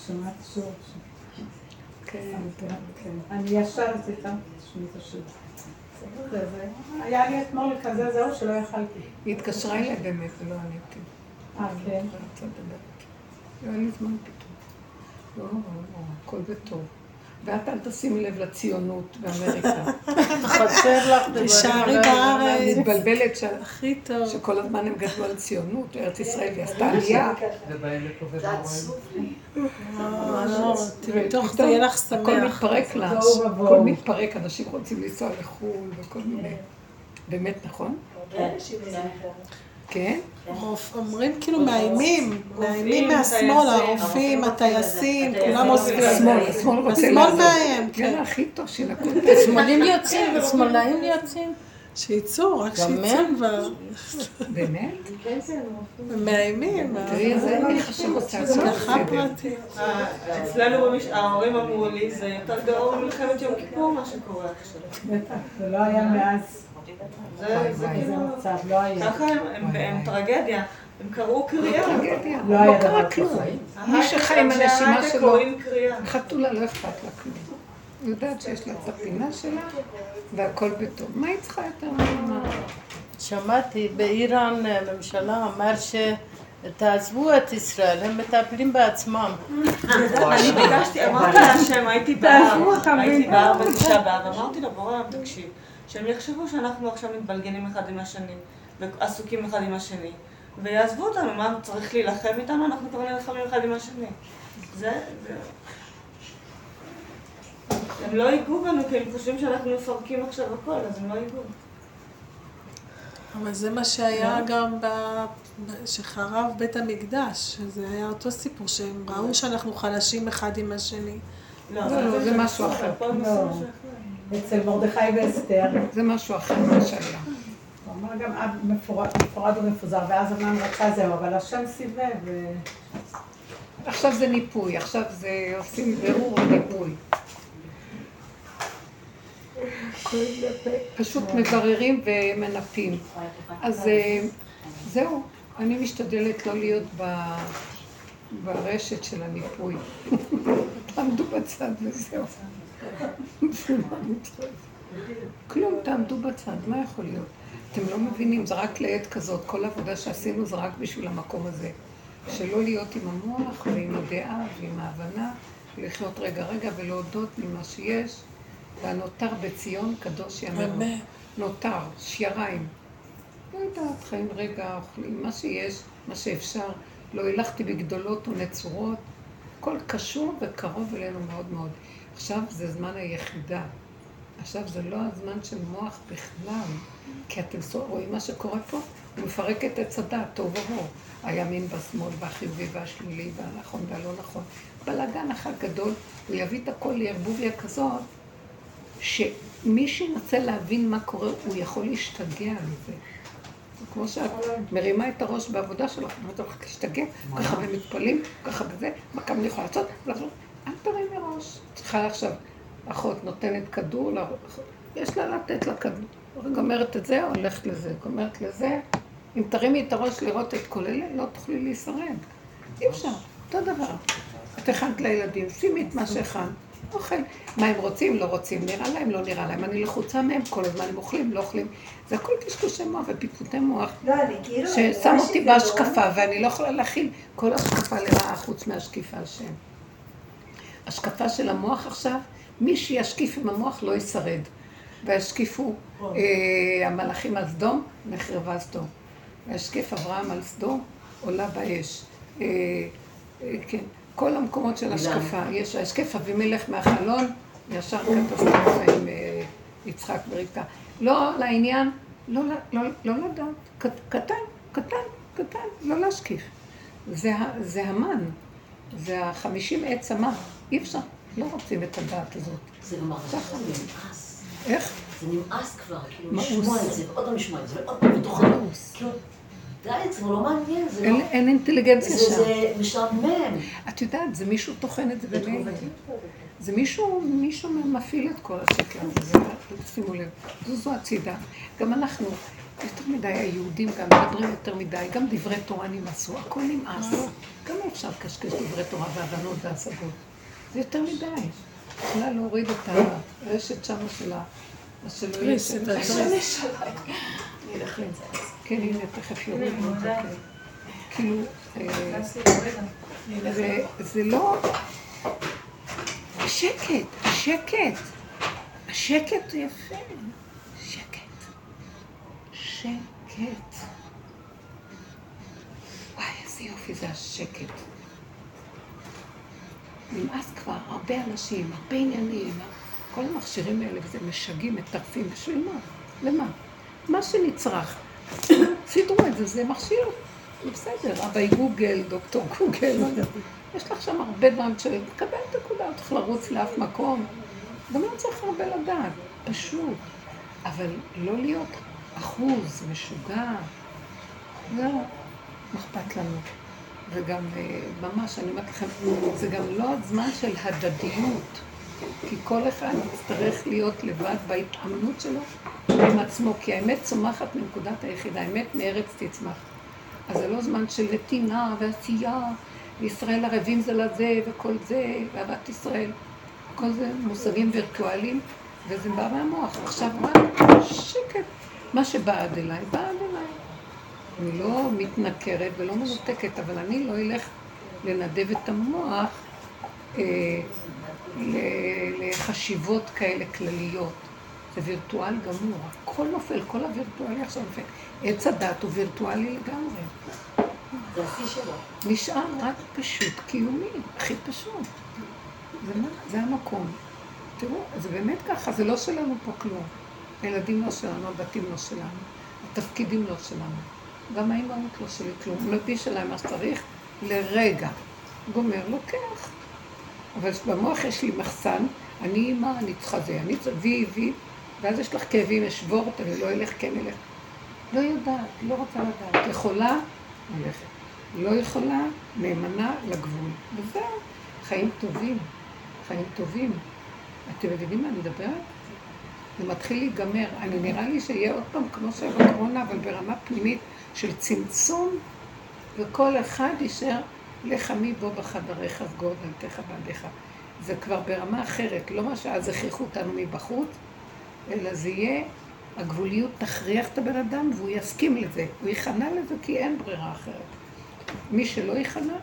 שמעת שוב. כן, כן. אני ישר איתם, תשמעי את השיר. היה לי אתמול כזה זהו שלא יכלתי. היא התקשרה אליי באמת ולא עניתי. אה, כן? לא היה לי זמן פתאום. לא, לא, לא, הכל בטוב. ואת אל תשימי לב לציונות באמריקה. חסר לך, תישארי בארץ. מתבלבלת הכי טוב. שכל הזמן הם גדלו על ציונות, ארץ ישראל, והיא עשתה עלייה. זה עצוב לי. מתוך זה יהיה לך שמח. הכל מתפרק לה, הכל מתפרק, אנשים רוצים לנסוע לחו"ל וכל מיני. באמת, נכון? כן? אומרים כאילו מאיימים, מאיימים מהשמאל, הרופאים, הטייסים, כולם עושים. השמאל, השמאל מאיים, כן. הכי טוב שינקו. שמאלים יוצאים, ושמאלאים יוצאים. שיצאו, רק שיצאו כבר. באמת? מאיימים. תראי, זה איך השם רוצה לעשות בסדר. אצלנו ההורים אמרו לי, זה יותר גרוע ממלחמת יום כיפור מה שקורה עכשיו. בטח, זה לא היה מאז. זה זה מצב, לא היה. ככה הם טרגדיה. הם קראו קריאה. לא קרה כלום. מי שחי עם הנשימה שלו. חתולה לא אכפת לה כלום. היא יודעת שיש לה את הפינה שלה, והכל בטוב. מה היא צריכה יותר ממה? שמעתי, באיראן הממשלה אמר שתעזבו את ישראל, הם מטפלים בעצמם. אני ביקשתי, אמרתי להשם, הייתי בהר, הייתי בהר בתשעה באב, אמרתי לו, בורא תקשיב, שהם יחשבו שאנחנו עכשיו מתבלגנים אחד עם השני, ועסוקים אחד עם השני, ויעזבו אותנו, מה, צריך להילחם איתנו? אנחנו כבר נלחמים אחד עם השני. זה, זה... הם לא ייגעו בנו כי הם חושבים שאנחנו מפרקים עכשיו הכל, אז הם לא ייגעו. אבל זה מה שהיה גם כשחרב בית המקדש, זה היה אותו סיפור, שהם ראו שאנחנו חלשים אחד עם השני. לא, לא, זה משהו אחר. אצל מרדכי ואסתר. זה משהו אחר מה שהיה. הוא אמר גם אב מפורד ומפוזר, ואז המן רצה זהו, אבל השם סיבב. עכשיו זה ניפוי, עכשיו זה עושים בירור וניפוי. פשוט מבררים ומנפים. אז זהו, אני משתדלת לא להיות ברשת של הניפוי. תעמדו בצד וזהו. כלום, תעמדו בצד, מה יכול להיות? אתם לא מבינים, זה רק לעת כזאת, כל העבודה שעשינו זה רק בשביל המקום הזה. שלא להיות עם המוח ועם הדעה ועם ההבנה, לחיות רגע רגע ולהודות ממה שיש. והנותר בציון קדוש יאמרו. נותר, שיריים. לא יודעת, חיים רגע, אוכלים, מה שיש, מה שאפשר. לא הלכתי בגדולות ונצורות. הכל קשור וקרוב אלינו מאוד מאוד. עכשיו זה זמן היחידה. עכשיו זה לא הזמן של מוח בכלל. כי אתם רואים מה שקורה פה? הוא מפרק את עץ הדת, טוב ורור. הימין בשמאל, והחיובי והשלילי, והנכון והלא נכון. בלאגן אחד גדול, הוא יביא את הכל לערבוביה כזאת, שמי שינסה להבין מה קורה, הוא יכול להשתגע מזה. כמו שאת מרימה את הראש בעבודה שלך, ואתה הולכת להשתגע, ככה ומתפלאים, ככה וזה, מה כמה אני יכולה לעשות? אל תרימי ראש. צריכה עכשיו, אחות נותנת כדור, יש לה לתת לה כדור. גומרת את זה, הולכת לזה, גומרת לזה. אם תרימי את הראש לראות את כל אלה, לא תוכלי להישרד. אי אפשר, אותו דבר. את הכנת לילדים, שימי את מה שהכנת. אוכל. מה הם רוצים, לא רוצים, נראה להם, לא נראה להם. אני לחוצה מהם, כל הזמן הם אוכלים, לא אוכלים. זה הכל קשקושי מוח ופיפוטי מוח. לא, אני כאילו... ששם אותי בהשקפה, ואני לא יכולה להכיל כל השקפה לרעה חוץ מהשקיפה השם. השקפה של המוח עכשיו, מי שישקיף עם המוח לא ישרד. וישקיפו המלאכים על סדום, נחרבה סדום. וישקיף אברהם על סדום, עולה באש. כן. כל המקומות של השקפה, יש השקף אבימלך מהחלון, ישר קטסטרופה עם יצחק בריקה. לא לעניין, לא, לא, לא לדעת, קטן, קטן, קטן, לא להשקיף. זה, זה המן, זה החמישים עץ המן, אי אפשר, לא רוצים את הדעת הזאת. זה גם הרבה נמאס. איך? זה נמאס כבר, כאילו לשמוע את זה, ועוד פעם לשמוע את זה, ועוד פעם בתוך הנאוס. די, זה לא מעניין, זה לא... אין אינטליגנציה שם. זה משעמם. את יודעת, זה מישהו טוחן את זה במילא. זה מישהו, מישהו מפעיל את כל השקר הזה, שימו לב, זוזו הצידה. גם אנחנו, יותר מדי, היהודים גם מדברים יותר מדי, גם דברי תורה נמאסו, הכל נמאס. גם אפשר לקשקש דברי תורה והבנות והשגות. זה יותר מדי. יכולה להוריד את הרשת שמה של ה... שלא יהיה השמש עליי. כן, הנה, תכף יורידו את זה. כאילו, זה לא... שקט, שקט. השקט הוא יפה. שקט. שקט. וואי, איזה יופי זה השקט. נמאס כבר, הרבה אנשים, הרבה עניינים, כל המכשירים האלה, וזה משגעים, מטרפים, בשביל מה? למה? מה שנצרך. סידרו את זה, זה מכשיר. זה בסדר, אביי גוגל, דוקטור גוגל, לא. יש לך שם הרבה דברים של... תקבל את הנקודה, לא צריך לרוץ לאף מקום. גם לא צריך הרבה לדעת, פשוט. אבל לא להיות אחוז, משוגע. לא, מה אכפת לנו? וגם אה, ממש, אני אומרת לכם, זה גם לא הזמן של הדדיות. כי כל אחד יצטרך להיות לבד בהתאמנות שלו עם עצמו, כי האמת צומחת מנקודת היחידה, האמת מארץ תצמח. אז זה לא זמן של נתינה ועשייה, וישראל ערבים זה לזה, וכל זה, ואהבת ישראל. כל זה מושגים וירטואליים, וזה בא מהמוח. עכשיו רק שקט. מה שבא עד אליי, בא עד אליי. אני לא מתנכרת ולא מנותקת, אבל אני לא אלך לנדב את המוח אה, לחשיבות כאלה כלליות. זה וירטואל גמור, הכל נופל, כל הווירטואלי עכשיו נופל. עץ הדת הוא וירטואלי לגמרי. זה השיא שלו. נשאר רק פשוט קיומי, הכי פשוט. זה, מה, זה המקום. תראו, זה באמת ככה, זה לא שלנו פה כלום. הילדים לא שלנו, הבתים לא שלנו, התפקידים לא שלנו. גם האימהות לא שלי כלום. הוא מלביש עליי מה שצריך לרגע. גומר, לוקח. אבל במוח יש לי מחסן, אני אימא, אני צריכה זה, אני צריכה וי, וי, ואז יש לך כאבים, אשבור אותה, אני לא אלך, כן אלך. לא יודעת, לא רוצה לדעת. יכולה, הולכת. לא יכולה, נאמנה לגבול. וזהו, חיים טובים, חיים טובים. אתם מבינים מה אני מדברת? זה מתחיל להיגמר. אני נראה לי שיהיה עוד פעם כמו שהיה בקורונה, אבל ברמה פנימית של צמצום, וכל אחד יישאר לך מי בוא בחדריך סגור דלתך בעדיך. זה כבר ברמה אחרת, לא מה שאז הכריחו אותנו מבחוץ, אלא זה יהיה, הגבוליות תכריח את הבן אדם והוא יסכים לזה. הוא ייכנע לזה כי אין ברירה אחרת. מי שלא ייכנע,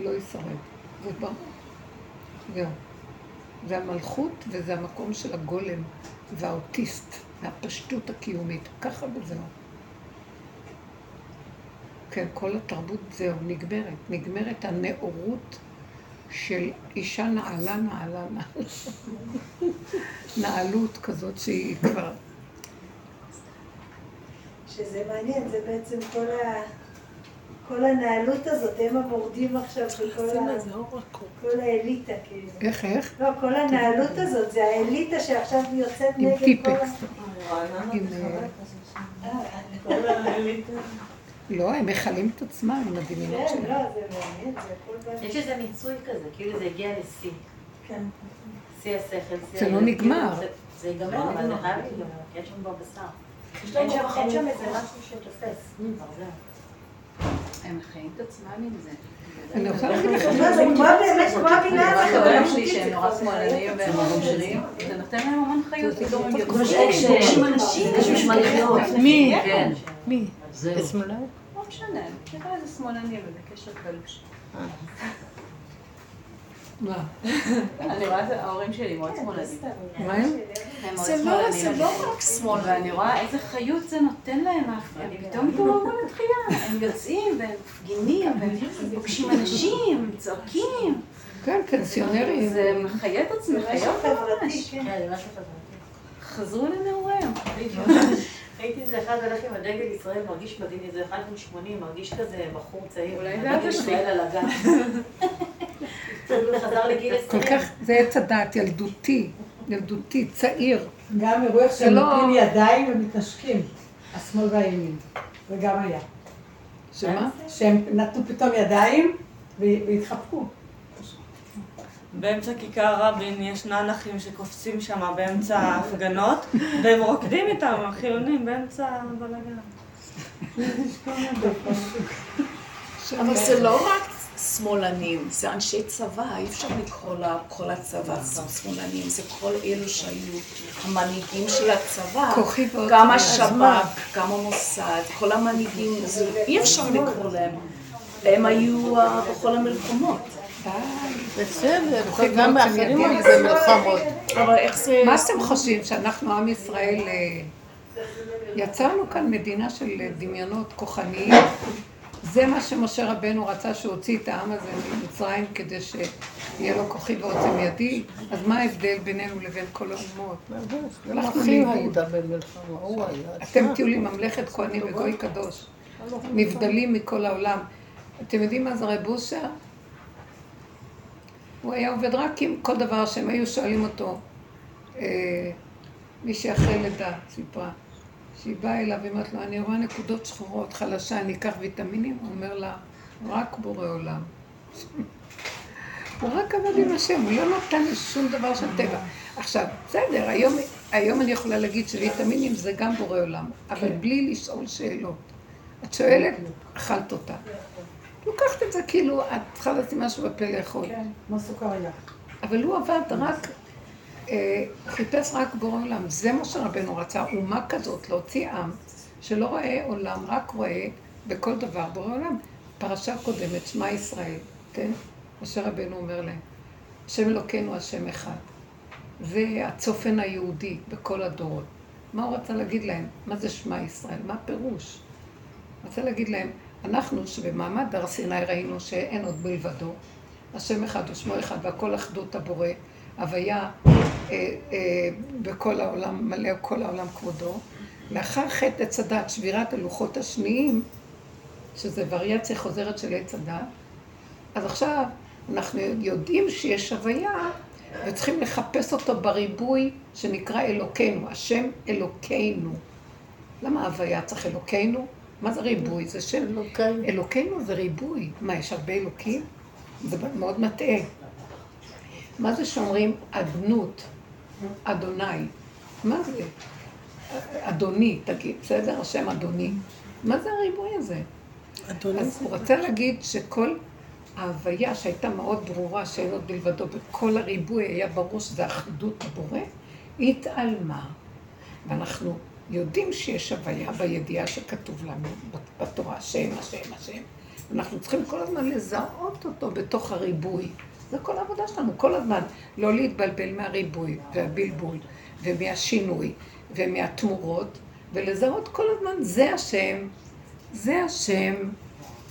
לא ישרד. זה ברור. זהו. זה המלכות וזה המקום של הגולם והאוטיסט והפשטות הקיומית. ככה וזהו. כן, כל התרבות זהו, נגמרת. נגמרת הנאורות של אישה נעלה, נעלה, נעלה. נעלות כזאת שהיא כבר... שזה מעניין, זה בעצם כל ה... כל הנעלות הזאת, הם המורדים עכשיו בכל ה... כל האליטה, כאילו. איך, איך? לא, כל הנעלות הזאת, זה האליטה שעכשיו יוצאת נגד כל. עם טיפקס. לא, הם מכלים את עצמם עם הדמיונות כן, שלהם. לא, זה מעניין, זה הכל. יש איזה מיצוי כזה, כאילו זה הגיע לשיא. כן. שיא השכל, שיא... זה לא הילדים, נגמר. זה- ייגמר, אבל זה חייב להיגמר, כי יש שם כבר בשר. אין שם- אין שם איזה משהו שתופס. הם חיים את עצמם עם זה. אני רוצה להגיד לכם, זה כמו באמת, כמו הבינה הזאת, חברים אבל שלי אמיתית, שהם זה נורא חיים. והם מגשרים, זה נותן להם המון חיות, פתאום הם כמו יוצאים, פוגשים אנשים. יש משמעותיות. מי? כן. מי? זהו. בשמאלה? לא משנה, תראה איזה שמאלני ובקשר קלוש. מה? אני רואה את ההורים שלי מאוד שמאלנים. מה הם? הם מאוד זה לא, זה. לא רק שמאל. ואני רואה איזה חיות זה נותן להם, אני פתאום מתעוררת לתחייה, הם יוצאים והם מפגינים, והם פוגשים אנשים, הם צועקים, כן. זה מחיה את חיות ממש, כן. כן. חזרו לנעוריהם. ראיתי איזה אחד הולך עם הדגל ישראל, מרגיש מדהים, איזה אחד בן 80, מרגיש כזה בחור צעיר. אולי זה הדגל אבא שלי. ישראל על הגב. חזר לגיל כל 20. כך, זה עץ הדעת, ילדותי, ילדותי, צעיר. גם אירוע איך שהם לא- נותנים ידיים ומתנשקים, השמאל והימין. זה גם היה. שמה? שהם נתנו פתאום ידיים והתחבקו. באמצע כיכר רבין יש נאנחים שקופצים שם באמצע ההפגנות, והם רוקדים איתם, החילונים, באמצע הבלאגן. אבל זה לא רק שמאלנים, זה אנשי צבא, אי אפשר לקרוא לכל הצבא שמאלנים, זה כל אלו שהיו המנהיגים של הצבא. גם השב"כ? גם המוסד, כל המנהיגים, זה- אי אפשר לקרוא להם, הם היו אה, בכל המלחמות. בסדר, גם באחרים. היו במלחמות. אבל איך זה... מה אתם חושבים, שאנחנו עם ישראל, אה, יצרנו כאן מדינה של דמיונות כוחניים, זה מה שמשה רבנו רצה שהוציא את העם הזה ממצרים כדי שיהיה לו כוחי ועוצם ידי, אז מה ההבדל בינינו לבין כל האומות? הלכנו לאיבוד. אתם תהיו לי ממלכת כהנים וגוי קדוש, נבדלים מכל העולם. אתם יודעים מה זה רב אושר? הוא היה עובד רק עם כל דבר שהם היו שואלים אותו, אה, מי שאחרי לידה, סיפרה. שהיא באה אליו ואומרת לו, אני רואה נקודות שחורות, חלשה, אני אקח ויטמינים? הוא אומר לה, רק בורא עולם. הוא רק עבד עם השם, הוא לא נתן לי שום דבר של טבע. עכשיו, בסדר, היום, היום אני יכולה להגיד שוויטמינים זה גם בורא עולם, אבל כן. בלי לשאול שאלות. את שואלת, אכלת אותה. לוקחת את זה כאילו, את צריכה לשים משהו בפה לאכול. כן, כמו סוכריה. אבל הוא עבד רק, אה, חיפש רק בורא עולם. זה מה שרבנו רצה, אומה כזאת, להוציא עם שלא רואה עולם, רק רואה בכל דבר בורא עולם. פרשה קודמת, שמע ישראל, כן? משה רבנו אומר להם, השם אלוקינו השם אחד. זה הצופן היהודי בכל הדורות. מה הוא רצה להגיד להם? מה זה שמע ישראל? מה הפירוש? הוא רצה להגיד להם, אנחנו שבמעמד הר סיני ראינו שאין עוד מלבדו, השם אחד ושמו אחד והכל אחדות הבורא, הוויה אה, אה, בכל העולם, מלא כל העולם כבודו. לאחר חטא עץ הדת, שבירת הלוחות השניים, שזה וריאציה חוזרת של עץ הדת, אז עכשיו אנחנו יודעים שיש הוויה וצריכים לחפש אותו בריבוי שנקרא אלוקינו, השם אלוקינו. למה הוויה צריך אלוקינו? מה זה ריבוי? זה שם אלוקינו. אלוקינו זה ריבוי. מה, יש הרבה אלוקים? זה מאוד מטעה. מה זה שאומרים אדנות, אדוני? מה זה? אדוני, תגיד, בסדר? השם אדוני. מה זה הריבוי הזה? אדוני אז הוא רצה להגיד שכל ההוויה שהייתה מאוד ברורה שאין עוד בלבדו, בכל הריבוי היה ברור שזה אחדות הבורא, התעלמה. ואנחנו יודעים שיש הוויה בידיעה שכתוב לנו בתורה, השם, השם, השם. אנחנו צריכים כל הזמן לזהות אותו בתוך הריבוי. זה כל העבודה שלנו, כל הזמן. לא להתבלבל מהריבוי והבלבול ומהשינוי ומהתמורות, ולזהות כל הזמן, זה השם, זה השם,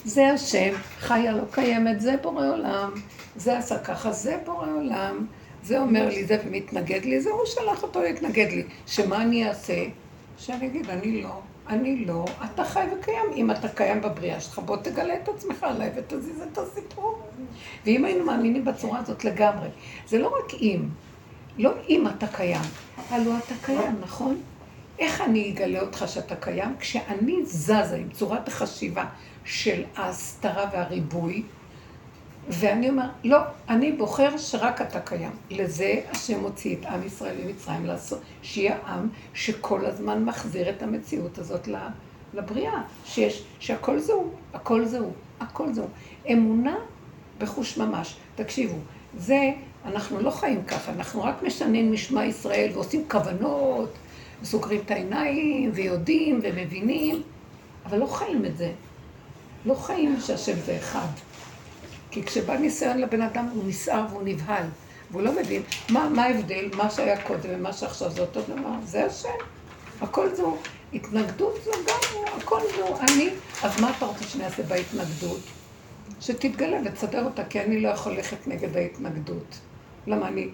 זה השם, חיה לא קיימת, זה בורא עולם, זה עשה ככה, זה בורא עולם, זה אומר לי זה ומתנגד לי, זה הוא שלח אותו להתנגד לי. שמה אני אעשה? שאני אגיד, אני לא, אני לא, אתה חי וקיים. אם אתה קיים בבריאה שלך, בוא תגלה את עצמך עליי ותזיז את הסיפור. ואם היינו מאמינים בצורה הזאת לגמרי, זה לא רק אם, לא אם אתה קיים, הלוא אתה קיים, נכון? איך אני אגלה אותך שאתה קיים? כשאני זזה עם צורת החשיבה של ההסתרה והריבוי, ואני אומר, לא, אני בוחר שרק אתה קיים. לזה השם הוציא את עם ישראל ממצרים לעשות, שיהיה עם שכל הזמן מחזיר את המציאות הזאת לבריאה, שיש, שהכל זהו, הכל זהו, הכל זהו. אמונה בחוש ממש. תקשיבו, זה, אנחנו לא חיים ככה, אנחנו רק משנים משמע ישראל ועושים כוונות, וסוגרים את העיניים, ויודעים, ומבינים, אבל לא חיים את זה. לא חיים שהשם זה אחד. כי כשבא ניסיון לבן אדם הוא נסער והוא נבהל, והוא לא מבין מה, ההבדל, מה שהיה קודם ומה שעכשיו זה אותו דבר, זה השם. הכל זו התנגדות, זה גם, הכל זו אני. אז מה אתה רוצה שאני אעשה בהתנגדות? שתתגלה ותסדר אותה, כי אני לא יכול ללכת נגד ההתנגדות. למה אני,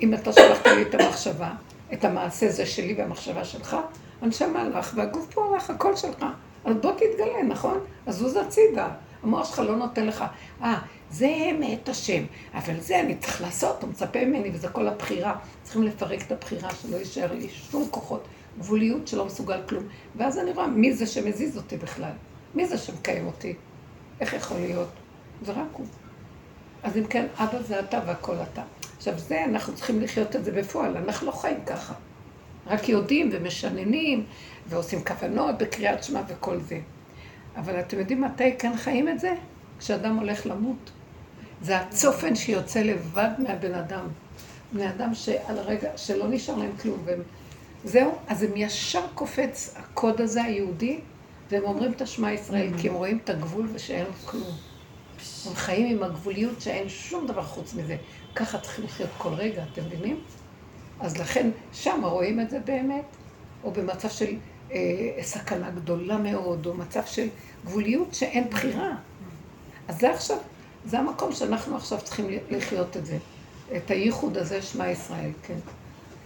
אם אתה שלחת לי את המחשבה, את המעשה זה שלי והמחשבה שלך, הנשמה הלך והגוף פה הלך, הכל שלך. אז בוא תתגלה, נכון? אז זוז הצידה. המוח שלך לא נותן לך, אה, זה מאת השם, אבל זה אני צריך לעשות, הוא מצפה ממני, וזה כל הבחירה. צריכים לפרק את הבחירה, שלא יישאר לי שום כוחות, גבוליות שלא מסוגל כלום. ואז אני רואה מי זה שמזיז אותי בכלל, מי זה שמקיים אותי, איך יכול להיות? זה רק הוא. אז אם כן, אבא זה אתה והכל אתה. עכשיו, זה, אנחנו צריכים לחיות את זה בפועל, אנחנו לא חיים ככה. רק יודעים ומשננים, ועושים כוונות בקריאת שמע וכל זה. אבל אתם יודעים מתי כן חיים את זה? כשאדם הולך למות. זה הצופן שיוצא לבד מהבן אדם. בני אדם שעל הרגע, שלא נשאר להם כלום. והם... זהו, אז הם ישר קופץ הקוד הזה היהודי, והם אומרים את השמע ישראל, כי הם רואים את הגבול ושאין עוד כלום. הם חיים עם הגבוליות שאין שום דבר חוץ מזה. ככה צריכים לחיות כל רגע, אתם מבינים? אז לכן, שם רואים את זה באמת, או במצב של סכנה גדולה מאוד, או מצב של גבוליות שאין בחירה. אז זה עכשיו, זה המקום שאנחנו עכשיו צריכים לחיות את זה. את הייחוד הזה, שמע ישראל, כן.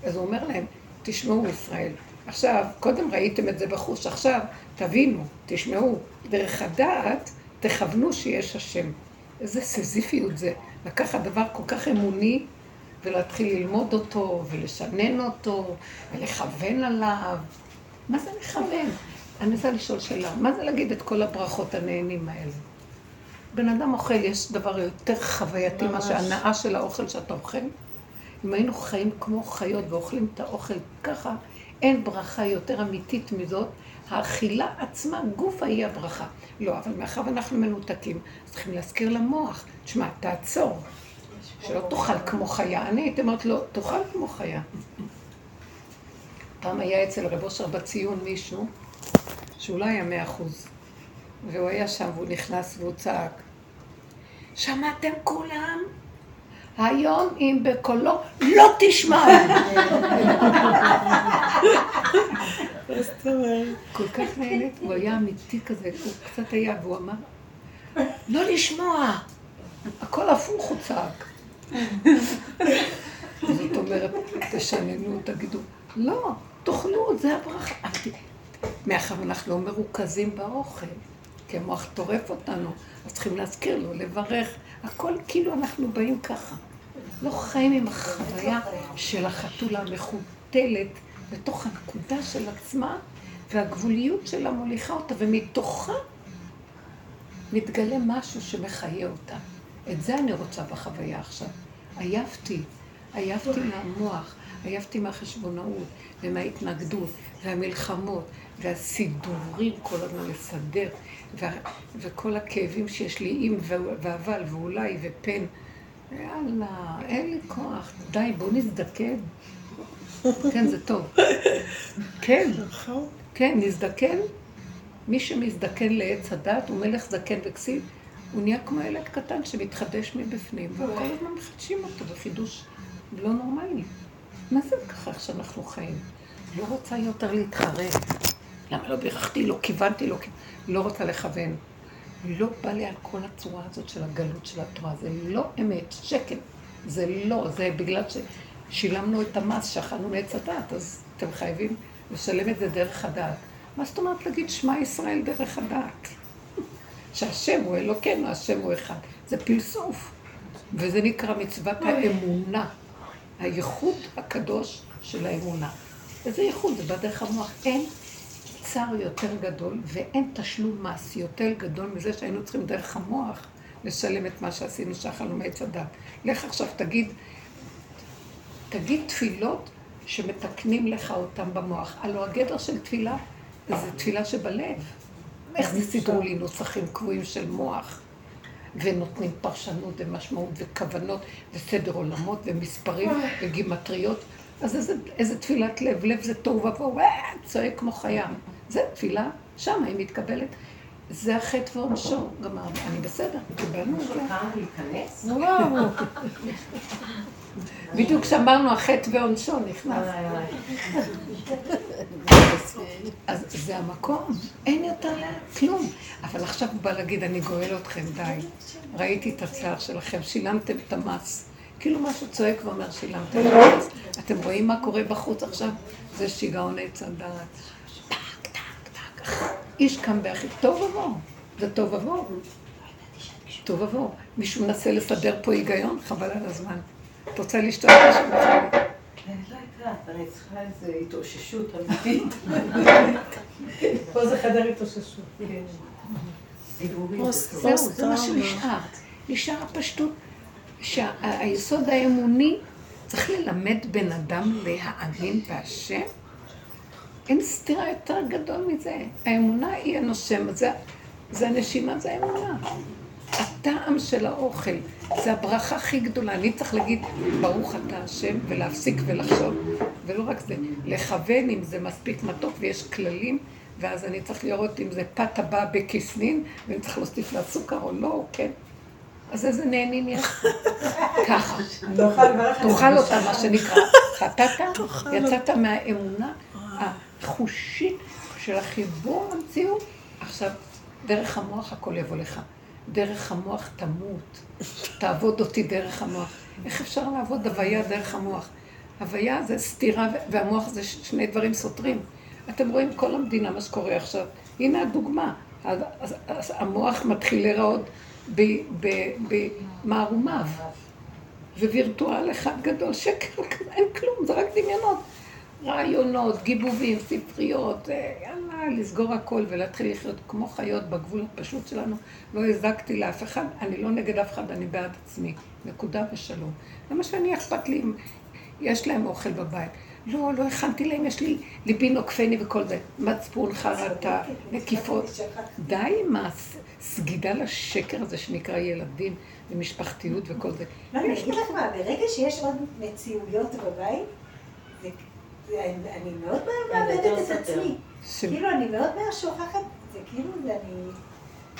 אז הוא אומר להם, תשמעו ישראל. עכשיו, קודם ראיתם את זה בחוש, עכשיו תבינו, תשמעו, דרך הדעת תכוונו שיש השם. איזה סזיפיות זה, לקחת דבר כל כך אמוני ולהתחיל ללמוד אותו ולשנן אותו ולכוון עליו. מה זה לכוון? אני רוצה לשאול שאלה, מה זה להגיד את כל הברכות הנהנים האלה? בן אדם אוכל, יש דבר יותר חווייתי מאשר הנאה של האוכל שאתה אוכל? אם היינו חיים כמו חיות ואוכלים את האוכל ככה, אין ברכה יותר אמיתית מזאת. האכילה עצמה, גופה היא הברכה. לא, אבל מאחר ואנחנו מנותקים, אז צריכים להזכיר למוח, תשמע, תעצור, שלא תאכל כמו חיה. אני הייתי אומרת לו, תאכל כמו חיה. פעם היה אצל רב אושר בציון מישהו, שהוא לא היה מאה אחוז, והוא היה שם והוא נכנס והוא צעק, שמעתם כולם? היום אם בקולו לא תשמע. כל כך נהנית, הוא היה אמיתי כזה, הוא קצת היה, והוא אמר, לא לשמוע, הכל הפוך הוא צעק. זאת אומרת, תשננו, תגידו, לא, תאכלו, זה הברכה. מאחר אנחנו לא מרוכזים באוכל, כי המוח טורף אותנו, אז צריכים להזכיר לו, לברך. הכל כאילו אנחנו באים ככה. לא חיים עם החוויה של החתולה המחותלת בתוך הנקודה של עצמה, והגבוליות שלה מוליכה אותה, ומתוכה מתגלה משהו שמחיה אותה. את זה אני רוצה בחוויה עכשיו. עייפתי, עייפתי מהמוח, עייפתי מהחשבונאות, ומההתנגדות, והמלחמות, והסידורים כל הזמן לסדר, וה, וכל הכאבים שיש לי עם ואבל ואולי ופן. יאללה, אין לי כוח, די, בוא נזדקן. כן, זה טוב. כן, כן, נזדקן. מי שמזדקן לעץ הדת הוא מלך זקן וכסיב, הוא נהיה כמו ילד קטן שמתחדש מבפנים, וכל הזמן מחדשים אותו בחידוש לא נורמלי. מה זה ככה שאנחנו חיים? לא רוצה יותר להתחרט. למה לא בירכתי, לא כיוונתי, לא, לא רוצה לכוון. לא בא לי על כל הצורה הזאת של הגלות של התורה, זה לא אמת, שקר. זה לא, זה בגלל ששילמנו את המס, שאכלנו מעץ הדת, אז אתם חייבים לשלם את זה דרך הדת. מה זאת אומרת להגיד שמע ישראל דרך הדת? שהשם הוא אלוקינו, השם הוא אחד. זה פלסוף. וזה נקרא מצוות האמונה, הייחוד הקדוש של האמונה. איזה ייחוד? זה בדרך המוח. אין צער יותר גדול ואין תשלום מס יותר גדול מזה שהיינו צריכים דרך המוח לשלם את מה שעשינו שאכלנו מעץ הדת. לך עכשיו תגיד, תגיד תפילות שמתקנים לך אותם במוח. הלוא הגדר של תפילה זה תפילה שבלב. איך זה סידרו לי נוסחים קבועים של מוח? ונותנים פרשנות ומשמעות וכוונות וסדר עולמות ומספרים וגימטריות. אז איזה, איזה תפילת לב, לב זה תוהו ובוהו, אה, צועק כמו חיה. זה תפילה, שם היא מתקבלת. זה החטא ועונשו, גמרנו. אני בסדר, קיבלנו את זה. להיכנס? וואו. בדיוק כשאמרנו החטא ועונשו נכנס. אז זה המקום, אין יותר כלום. אבל עכשיו הוא בא להגיד, אני גואל אתכם, די. ראיתי את הצער שלכם, שילמתם את המס. כאילו משהו צועק ואומר, שילמתם את המס. אתם רואים מה קורה בחוץ עכשיו? זה שיגעון עץ הדעת. איש קם באחי, טוב ובוא, זה טוב ובוא. טוב ובוא. מישהו מנסה לסדר פה היגיון, חבל על הזמן. את רוצה לשתות משהו? אני לא יודעת, אני צריכה איזו התאוששות אמיתית. פה זה חדר התאוששות. זהו, זה מה שנשאר. נשאר הפשטות, שהיסוד האמוני צריך ללמד בן אדם להאמין בהשם. אין סתירה יותר גדול מזה. האמונה היא הנושם, זה, זה הנשימה, זה האמונה. הטעם של האוכל, זה הברכה הכי גדולה. אני צריך להגיד, ברוך אתה השם, ולהפסיק ולחשוב, ולא רק זה, לכוון אם זה מספיק מתוק ויש כללים, ואז אני צריך לראות אם זה פת הבא בכסנין, ואני צריך להוסיף לה סוכר או לא, כן. אז איזה נהנים יש? ככה. תאכל אותה, מה שנקרא. חטאת, יצאת מהאמונה החושית של החיבור למציאות. עכשיו, דרך המוח הכל יבוא לך. דרך המוח תמות. תעבוד אותי דרך המוח. איך אפשר לעבוד הוויה דרך המוח? הוויה זה סתירה והמוח זה שני דברים סותרים. אתם רואים כל המדינה, מה שקורה עכשיו. הנה הדוגמה. אז, אז, המוח מתחיל להיראות במערומיו. ווירטואל אחד גדול, שקר, אין כלום, זה רק דמיונות. רעיונות, גיבובים, ספריות, אה, יאללה, לסגור הכל ולהתחיל לחיות כמו חיות בגבול הפשוט שלנו. לא הזקתי לאף אחד, אני לא נגד אף אחד, אני בעד עצמי. נקודה ושלום. זה מה שאני אכפת לי אם יש להם אוכל בבית. לא, לא הכנתי להם, יש לי ליבי נוקפני וכל זה. מצפון, חרטה, נקיפות. די עם הסגידה לשקר הזה שנקרא ילדים ומשפחתיות וכל זה. לא, אני אגיד לך מה, ברגע שיש עוד מציאויות בבית, אני מאוד מאבדת את עצמי. כאילו, אני מאוד מהר שוכחת, זה כאילו, אני...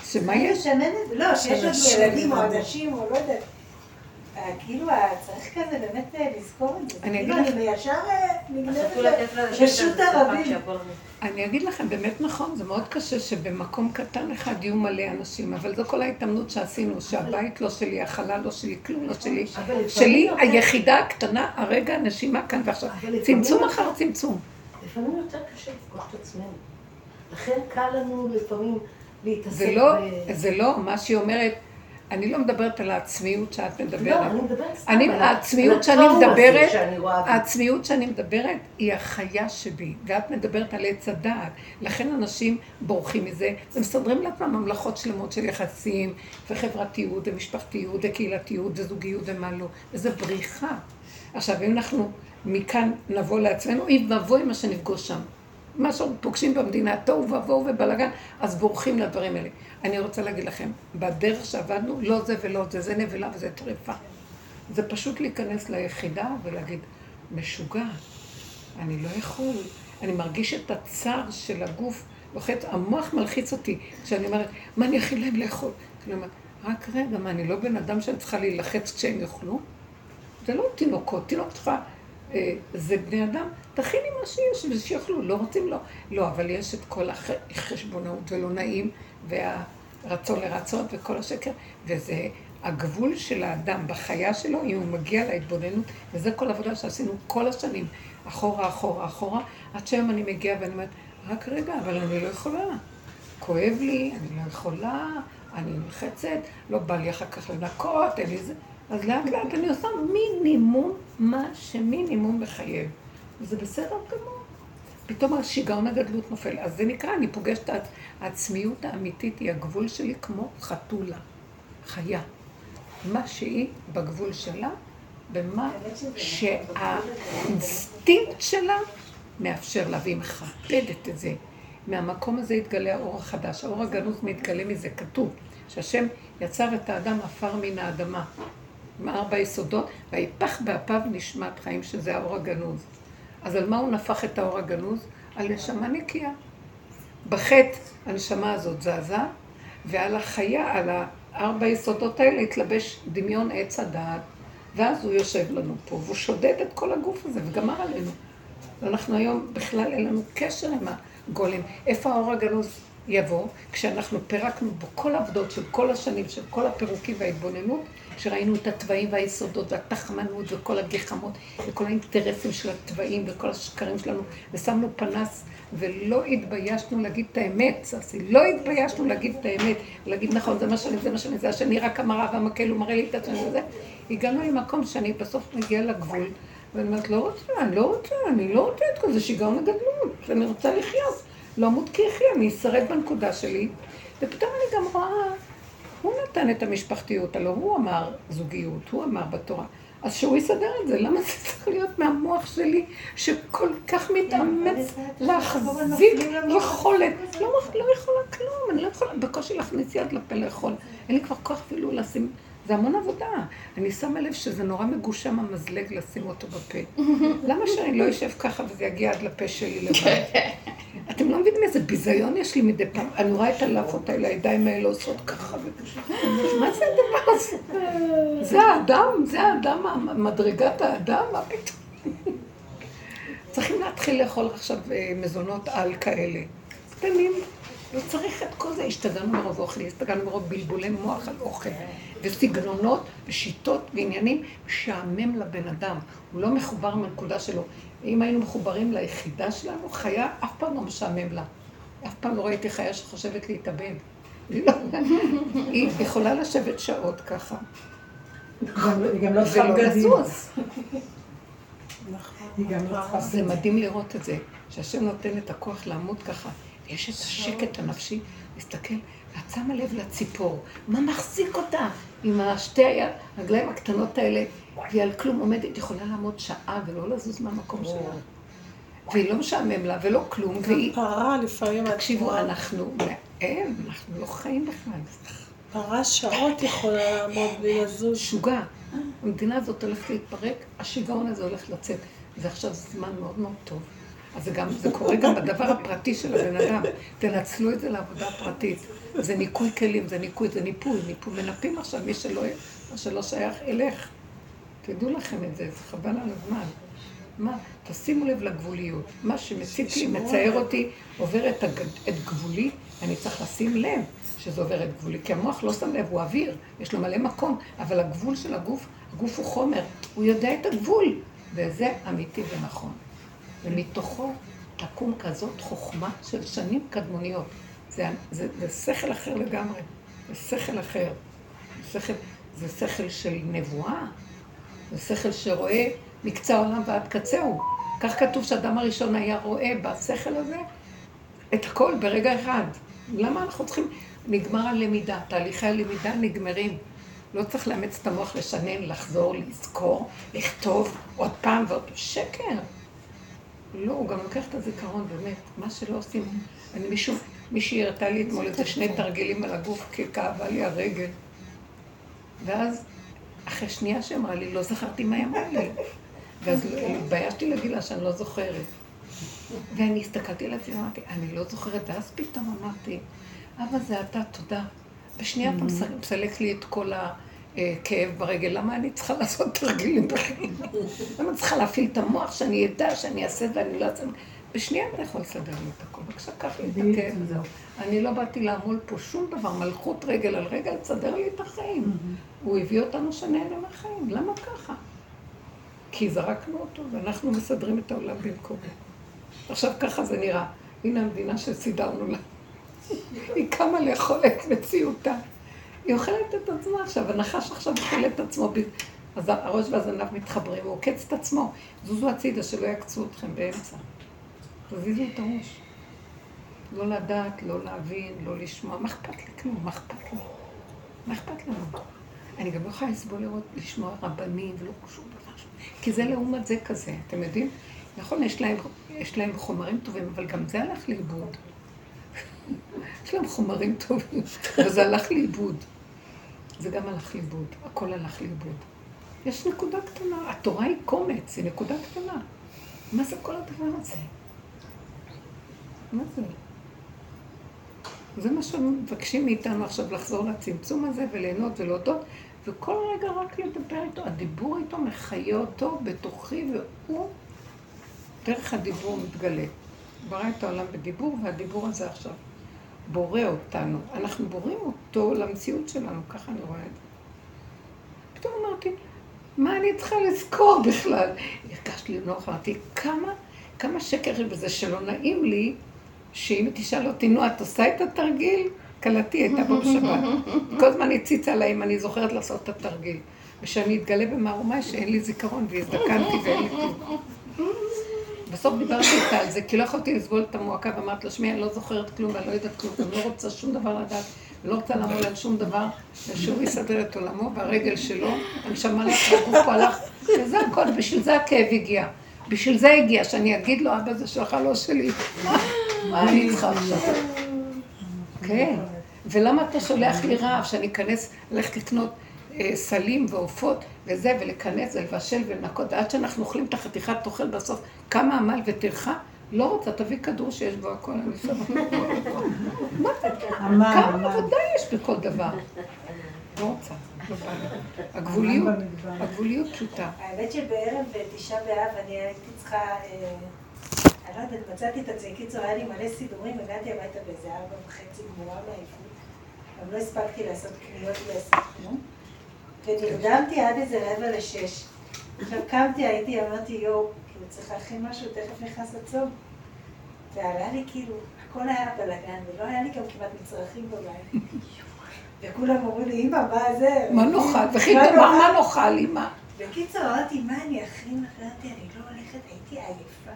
שמה יש? לא, שיש עוד ילדים או אנשים או לא יודעת. אה, כאילו, צריך כזה באמת אה, לזכור את זה. אני אגיד לך... כאילו, אני ישר אה, נגנבת רשות הרבים. אני אגיד לכם, באמת נכון, זה מאוד קשה שבמקום קטן אחד יהיו מלא אנשים, אבל זו כל ההתאמנות שעשינו, שהבית לא שלי, החלל לא שלי, כלום לא שלי. שלי, היחידה הקטנה, הרגע, הנשימה כאן ועכשיו. צמצום אחר צמצום. לפעמים יותר קשה לפגוש את עצמנו. לכן קל לנו לפעמים להתעסק לא- ב... זה לא, מה שהיא אומרת... אני לא מדברת על העצמיות שאת מדברת. לא, אני מדברת סתם אני, על העצמיות שאני מדברת, העצמיות שאני מדברת היא החיה שבי, ואת מדברת על עץ הדעת. לכן אנשים בורחים מזה, ומסדרים לעצמם ממלכות שלמות של יחסים, וחברתיות, ומשפחתיות, וקהילתיות, וזוגיות, ומה לא. וזה בריחה. עכשיו, אם אנחנו מכאן נבוא לעצמנו, אם נבוא עם מה שנפגוש שם. מה שפוגשים במדינה, תוהו ובוהו ובלאגן, אז בורחים לדברים האלה. אני רוצה להגיד לכם, בדרך שעבדנו, לא זה ולא זה, זה נבלה וזה טרפה. זה פשוט להיכנס ליחידה ולהגיד, משוגע, אני לא יכול, אני מרגיש את הצער של הגוף, לוחץ, המוח מלחיץ אותי, כשאני אומרת, מה אני אכיל להם לאכול? אני אומרת, רק רגע, מה, אני לא בן אדם שאני צריכה להילחץ כשהם יאכלו? זה לא תינוקות, תינוק צריכה, זה בני אדם, תכיני מה שיש ושיאכלו, לא רוצים לא. לא, אבל יש את כל החשבונאות ולא נעים, והרצון לרצות וכל השקר, וזה הגבול של האדם בחיה שלו, אם הוא מגיע להתבוננות, וזה כל עבודה שעשינו כל השנים, אחורה, אחורה, אחורה, עד שהיום אני מגיעה ואני אומרת, רק רגע, אבל אני לא יכולה. כואב לי, אני לא יכולה, אני נלחצת, לא בא לי אחר כך לנקות, אין לי זה. אז לאט לאט אני עושה מינימום מה שמינימום מחייב. וזה בסדר גמור. פתאום השיגעון הגדלות נופל. אז זה נקרא, אני פוגשת את העצמיות האמיתית, היא הגבול שלי כמו חתולה, חיה. מה שהיא בגבול שלה, במה שהאינסטינקט שלה מאפשר לה, והיא מכבדת את זה. מהמקום הזה יתגלה האור החדש. האור הגנוז מתגלה מזה, כתוב, שהשם יצר את האדם עפר מן האדמה, עם ארבע יסודות, ויפח באפיו נשמת חיים, שזה האור הגנוז. אז על מה הוא נפח את האור הגנוז? על נשמה נקייה. בחטא הנשמה הזאת זזה, ועל החיה, על הארבע יסודות האלה התלבש דמיון עץ הדעת, ואז הוא יושב לנו פה, והוא שודד את כל הגוף הזה, וגמר עלינו. ואנחנו היום, בכלל אין לנו קשר עם הגולם. איפה האור הגנוז יבוא? כשאנחנו פירקנו בו כל העבודות של כל השנים, של כל הפירוקים וההתבוננות, כשראינו את התוואים והיסודות והתחמנות וכל הגחמות וכל האינטרסים של התוואים וכל השקרים שלנו, ושמנו פנס ולא התביישנו להגיד את האמת, ססי, לא התביישנו להגיד את האמת, להגיד נכון, זה מה שאני, זה מה שאני, זה השני רק המראה והמקל, הוא מראה לי את עצמי וזה. הגענו למקום שאני בסוף מגיעה לגבול, ואני אומרת, לא רוצה, אני לא רוצה, אני לא רוצה את כל זה שיגעון הגדלות, אני רוצה לחיות, לא אמות כי אחי, אני אשרד בנקודה שלי, ופתאום אני גם רואה הוא נתן את המשפחתיות, הלוא הוא אמר זוגיות, הוא אמר בתורה. אז שהוא יסדר את זה, למה זה צריך להיות מהמוח שלי, שכל כך מתאמץ להחזיק יכולת? לא, לא יכולה כלום, אני לא יכולה בקושי להכניס יד לפה לאכול. אין לי כבר כוח אפילו לשים, זה המון עבודה. אני שמה לב שזה נורא מגושם המזלג לשים אותו בפה. למה שאני לא אשב ככה וזה יגיע עד לפה שלי לבד? אתם לא מבינים איזה ביזיון יש לי מדי פעם. אני רואה את הלאפות האלה, הידיים האלה עושות ככה מה זה הדבר הזה? זה האדם, זה האדם, מדרגת האדם, מה פתאום? צריכים להתחיל לאכול עכשיו אה, מזונות על כאלה. קטנים. לא צריך את כל זה, השתגענו מרוב אוכל, השתגענו מרוב בלבולי מוח על אוכל, וסגנונות, ושיטות, ועניינים, משעמם לבן אדם. הוא לא מחובר מהנקודה שלו. אם היינו מחוברים ליחידה שלנו, חיה אף פעם לא משעמם לה. אף פעם לא ראיתי חיה שחושבת להתאבד. היא לא- יכולה לשבת שעות ככה. היא גם לא צריכה בגדים. לזוז. היא גם לא צריכה זה מדהים לראות את זה, שהשם נותן את הכוח לעמוד ככה. יש את השקט הנפשי, להסתכל, ואת שמה לב לציפור, מה מחזיק אותה עם השתי הרגליים הקטנות האלה, והיא על כלום עומדת, יכולה לעמוד שעה ולא לזוז מהמקום שלה. והיא לא משעמם לה ולא כלום, והיא... פרה לפעמים... תקשיבו, אנחנו... אין, אנחנו לא חיים בכלל. פרה שעות יכולה לעמוד בלי לזוז. שוגע. המדינה הזאת הולכת להתפרק, השיגעון הזה הולך לצאת. זה עכשיו זמן מאוד מאוד טוב. אז זה גם, זה קורה גם בדבר הפרטי של הבן אדם. תנצלו את זה לעבודה פרטית. זה ניקוי כלים, זה ניקוי, זה ניפוי, ניפוי. מנפים עכשיו מי שלא שייך, אלך. תדעו לכם את זה, זה חבל על הזמן. מה? תשימו לב לגבוליות. מה שמציק לי, מצער אותי, עובר את, הג... את גבולי, אני צריך לשים לב שזה עובר את גבולי. כי המוח לא שם לב, הוא אוויר, יש לו מלא מקום, אבל הגבול של הגוף, הגוף הוא חומר, הוא יודע את הגבול, וזה אמיתי ונכון. ומתוכו תקום כזאת חוכמה של שנים קדמוניות. זה, זה, זה שכל אחר לגמרי, זה שכל אחר. זה שכל, זה שכל של נבואה, זה שכל שרואה מקצה העולם ועד קצהו. כך כתוב שהאדם הראשון היה רואה בשכל הזה את הכל ברגע אחד. למה אנחנו צריכים... נגמר הלמידה, תהליכי הלמידה נגמרים. לא צריך לאמץ את המוח לשנן, לחזור, לזכור, לכתוב עוד פעם ועוד פעם. שקר. לא, הוא גם לוקח את הזיכרון, באמת. מה שלא עושים. אני מישהו, מישהי הראתה לי אתמול איזה שני תרגילים על הגוף, כי כאבה לי הרגל. ואז, אחרי שנייה שאמרה לי, לא זכרתי מה היא אמרה לי. ואז התביישתי להגיד לה שאני לא זוכרת. ואני הסתכלתי על עצמי ואמרתי, אני לא זוכרת, ואז פתאום אמרתי, אבא זה אתה, תודה. בשנייה אתה מס- מסלק לי את כל הכאב ברגל, למה אני צריכה לעשות תרגילים בכלל? למה אני צריכה להפעיל את המוח שאני אדע שאני אעשה ואני לא אעשה? בשנייה אתה יכול לסדר לי את הכל, בבקשה קח לי את הכאב. אני לא באתי לעמול פה שום דבר, מלכות רגל על רגל, תסדר לי את החיים. הוא הביא אותנו שנהנה מהחיים, למה ככה? כי זרקנו אותו, ואנחנו מסדרים את העולם במקומו. עכשיו ככה זה נראה. הנה המדינה שסידרנו לה. היא קמה לאכול את מציאותה. היא אוכלת את עצמה עכשיו, הנחש עכשיו אוכל את עצמו. אז הראש והזנב מתחברים, הוא עוקץ את עצמו. זוזו הצידה, שלא יעקצו אתכם באמצע. תזיזו את הראש. לא לדעת, לא להבין, לא לשמוע. מה אכפת לי כלום? מה אכפת לי? מה אכפת לנו? אני גם לא יכולה לסבול לראות, לשמוע רבנים ולא שום דבר. כי זה לעומת זה כזה, אתם יודעים? נכון, יש להם, יש להם חומרים טובים, אבל גם זה הלך לאיבוד. יש להם חומרים טובים, אבל זה הלך לאיבוד. זה גם הלך לאיבוד, הכל הלך לאיבוד. יש נקודה קטנה, התורה היא קומץ, היא נקודה קטנה. מה זה כל הדבר הזה? מה זה? זה מה שמבקשים מאיתנו עכשיו לחזור לצמצום הזה וליהנות ולהודות, וכל רגע רק לדבר איתו. הדיבור איתו מחיה אותו בתוכי, והוא, דרך הדיבור מתגלה. ברא את העולם בדיבור, והדיבור הזה עכשיו בורא אותנו. אנחנו בוראים אותו למציאות שלנו, ככה אני רואה את זה. פתאום אמרתי, מה אני צריכה לזכור בכלל? הרגשתי לי נוח, אמרתי, כמה, כמה שקר בזה שלא נעים לי, שאם תשאל אותי, נו, את עושה את התרגיל? כלתי הייתה פה בשבת. כל הזמן הציצה עליי אם אני זוכרת לעשות את התרגיל. ושאני אתגלה במערומיי שאין לי זיכרון והזדקנתי ואין לי כלום. בסוף דיברתי איתה על זה, כי לא יכולתי לסבול את המועקה, ואמרתי לה, שמי, אני לא זוכרת כלום ואני לא יודעת כלום, אני לא רוצה שום דבר לדעת, ולא רוצה לעמוד על שום דבר, ושהוא יסדר את עולמו והרגל שלו, הנשמה לך, והגוף פה הלך, וזה הכל, בשביל זה הכאב הגיע. בשביל זה הגיע, שאני אגיד לו, אבא זה שלך, לא שלי. מה אני צריכה עכשיו? כן. ולמה אתה שולח לי רעב שאני אכנס, ללכת לקנות אה, סלים ועופות וזה, ולכנס ולבשל ולנקות, ועד שאנחנו אוכלים את החתיכת אוכל בסוף, כמה עמל וטרחה? לא רוצה, תביא כדור שיש בו הכל, אני שמה. מה זה? כמה עבודה יש בכל דבר? לא רוצה. הגבוליות, הגבוליות פשוטה. האמת שבערב תשעה באב אני הייתי צריכה אה, אני לא יודעת, מצאתי את עצמי, קיצור, היה לי מלא סידורים, הגעתי הביתה באיזה ארבע וחצי גמורה מעייפות. גם לא הספקתי לעשות קניות ועשות כלום. ונרדמתי עד איזה רבע לשש. עכשיו קמתי, הייתי, אמרתי, יואו, כאילו צריך להכין משהו, תכף נכנס הצום. ועלה לי כאילו, הכל היה בלאגן, ולא היה לי גם כמעט מצרכים בבית. וכולם אמרו לי, אמא, מה זה? מה נאכל? וכי דבר מה נאכל?" אמא? בקיצור, אמרתי, מה אני אכין? אמרתי, אני לא הולכת, הייתי עייפה.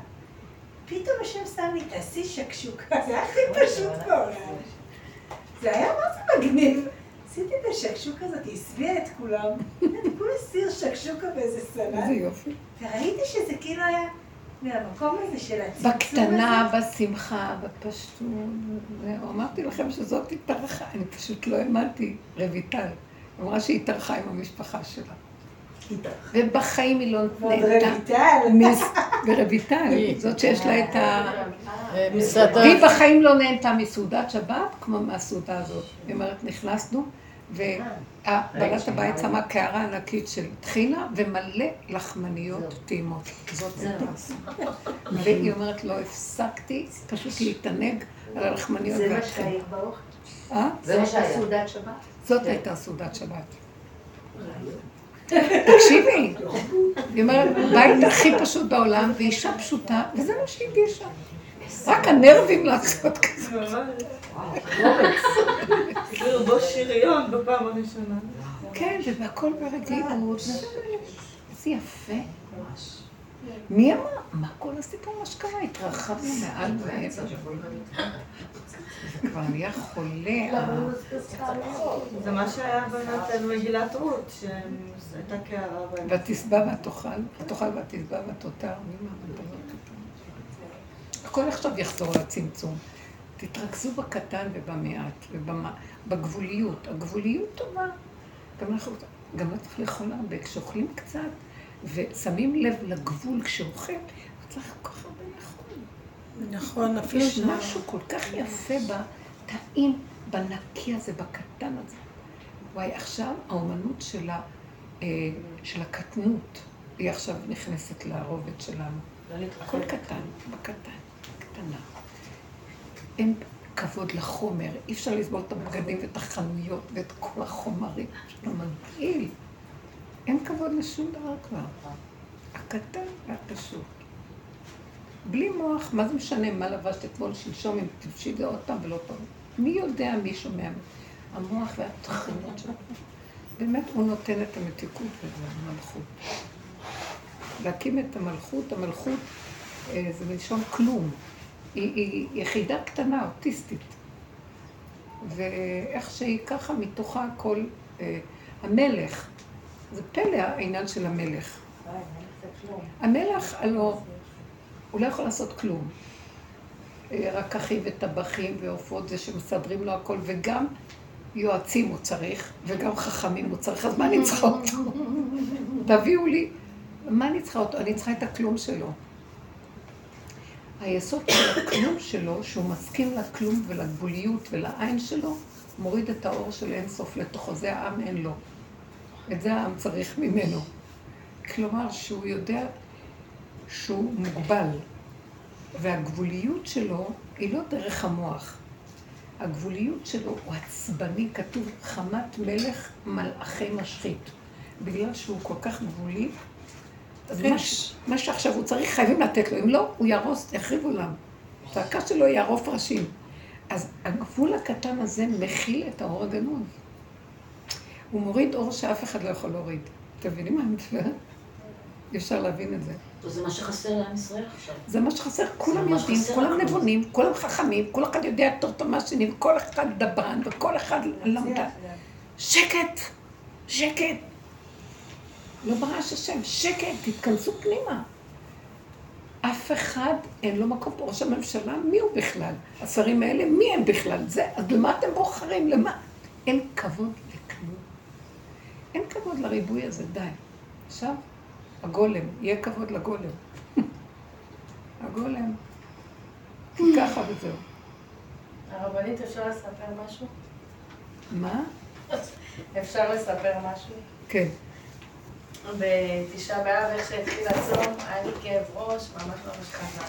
פתאום השם שם לי, תעשי שקשוקה, זה היה הכי פשוט בעולם. זה היה מה זה מגניב. עשיתי את השקשוקה הזאת, היא השביעה את כולם. כולה סיר שקשוקה באיזה סלט. איזה יופי. וראיתי שזה כאילו היה מהמקום הזה של הצמצום הזה. בקטנה, בשמחה, בפשטות. זהו, אמרתי לכם שזאת התארחה, אני פשוט לא האמנתי. רויטל, אמרה שהיא התארחה עם המשפחה שלה. ובחיים היא לא נהנתה. ורויטל, זאת שיש לה את ה... והיא בחיים לא נהנתה מסעודת שבת, כמו מהסעודה הזאת. היא אומרת, נכנסנו, ובעלת הבית שמה קערה ענקית של טחינה ומלא לחמניות טעימות. זאת הסעודה. והיא אומרת, לא הפסקתי פשוט להתענג על הלחמניות זה מה. שהיה באוכל? אה? זה מה שהיה. סעודת שבת? זאת הייתה סעודת שבת. תקשיבי, היא אומרת, בית הכי פשוט בעולם, ואישה פשוטה, וזה מה שהיא הגישה. רק הנרבים לעשות כזה. כאילו בו שריון בפעם הראשונה. כן, והכל ברגיעות. איזה יפה. מי אמר? מה כל הסיפור מה שקרה? התרחבנו מעל ומעבר. זה כבר נהיה חולה. ה- זה מה שהיה באמת במגילת רות, שהייתה קערה. ותשבע ותאכל, ותאכל ותשבע ותותר. הכל עכשיו יחזור לצמצום. תתרכזו בקטן ובמעט, ובגבוליות. הגבוליות טובה. גם אנחנו, גם לא צריך לאכול הרבה. כשאוכלים קצת ושמים לב לגבול כשאוכל, צריך כל כך הרבה לאכול. נכון, אפילו יש ש- משהו כל כך יפה בטעים, בנקי הזה, בקטן הזה. וואי, עכשיו האומנות של, ה, אה, של הקטנות, היא עכשיו נכנסת לרובד שלנו. הכל קטן, בקטן, קטנה. אין כבוד לחומר, אי אפשר לסבול את הבגדים ואת החנויות ואת כל החומרים, זה מגעיל. אין כבוד לשום דבר כבר. הקטן והפשוט. בלי מוח, מה זה משנה מה לבשת אתמול, שלשום, אם את זה עוד פעם ולא פעם. מי יודע מי שומע? המוח והתכונות שלנו. באמת הוא נותן את המתיקות והמלכות. להקים את המלכות, המלכות אה, זה מלשון כלום. היא, היא יחידה קטנה, אוטיסטית. ואיך שהיא ככה, מתוכה כל... אה, המלך, זה פלא העניין של המלך. המלך, הלוא, הוא לא יכול לעשות כלום. אה, רק אחים וטבחים ועופות זה שמסדרים לו הכל, וגם יועצים הוא צריך, וגם חכמים הוא צריך, אז מה אני צריכה אותו? תביאו לי, מה אני צריכה אותו? אני צריכה את הכלום שלו. היסוד של הכלום שלו, שהוא מסכים לכלום ולגבוליות ולעין שלו, מוריד את האור של אין סוף לתוכו, זה העם אין לו. את זה העם צריך ממנו. כלומר, שהוא יודע שהוא מוגבל, והגבוליות שלו היא לא דרך המוח. הגבוליות שלו הוא עצבני, כתוב חמת מלך מלאכי משחית. בגלל שהוא כל כך גבולי, מה. מה שעכשיו הוא צריך, חייבים לתת לו. אם לא, הוא יהרוס, יחריב עולם. צעקה שלו יערוף ראשים. אז הגבול הקטן הזה מכיל את האור הגנוז. הוא מוריד אור שאף אחד לא יכול להוריד. אתם מבינים מה אני מדברת? אי אפשר להבין את זה. זה מה שחסר לעם ישראל עכשיו. זה מה שחסר, כולם מה יודעים, כולם. נבונים, כולם חכמים, כל אחד יודע יותר טוב מהשני, וכל אחד דברן, וכל אחד למדה. שקט, שקט. לא ברעש השם, שקט, תתכנסו פנימה. אף אחד אין לו מקום פה. ראש הממשלה, מי הוא בכלל? השרים האלה, מי הם בכלל? זה, אז למה אתם בוחרים? למה? אין כבוד לכלום. אין כבוד לריבוי הזה, די. עכשיו, הגולם, יהיה כבוד לגולם. הגולם. ככה וזהו. הרבנית, אפשר לספר משהו? מה? אפשר לספר משהו? כן. בתשעה באב, איך שהתחיל הצום, היה לי כאב ראש ממש ממש חזק.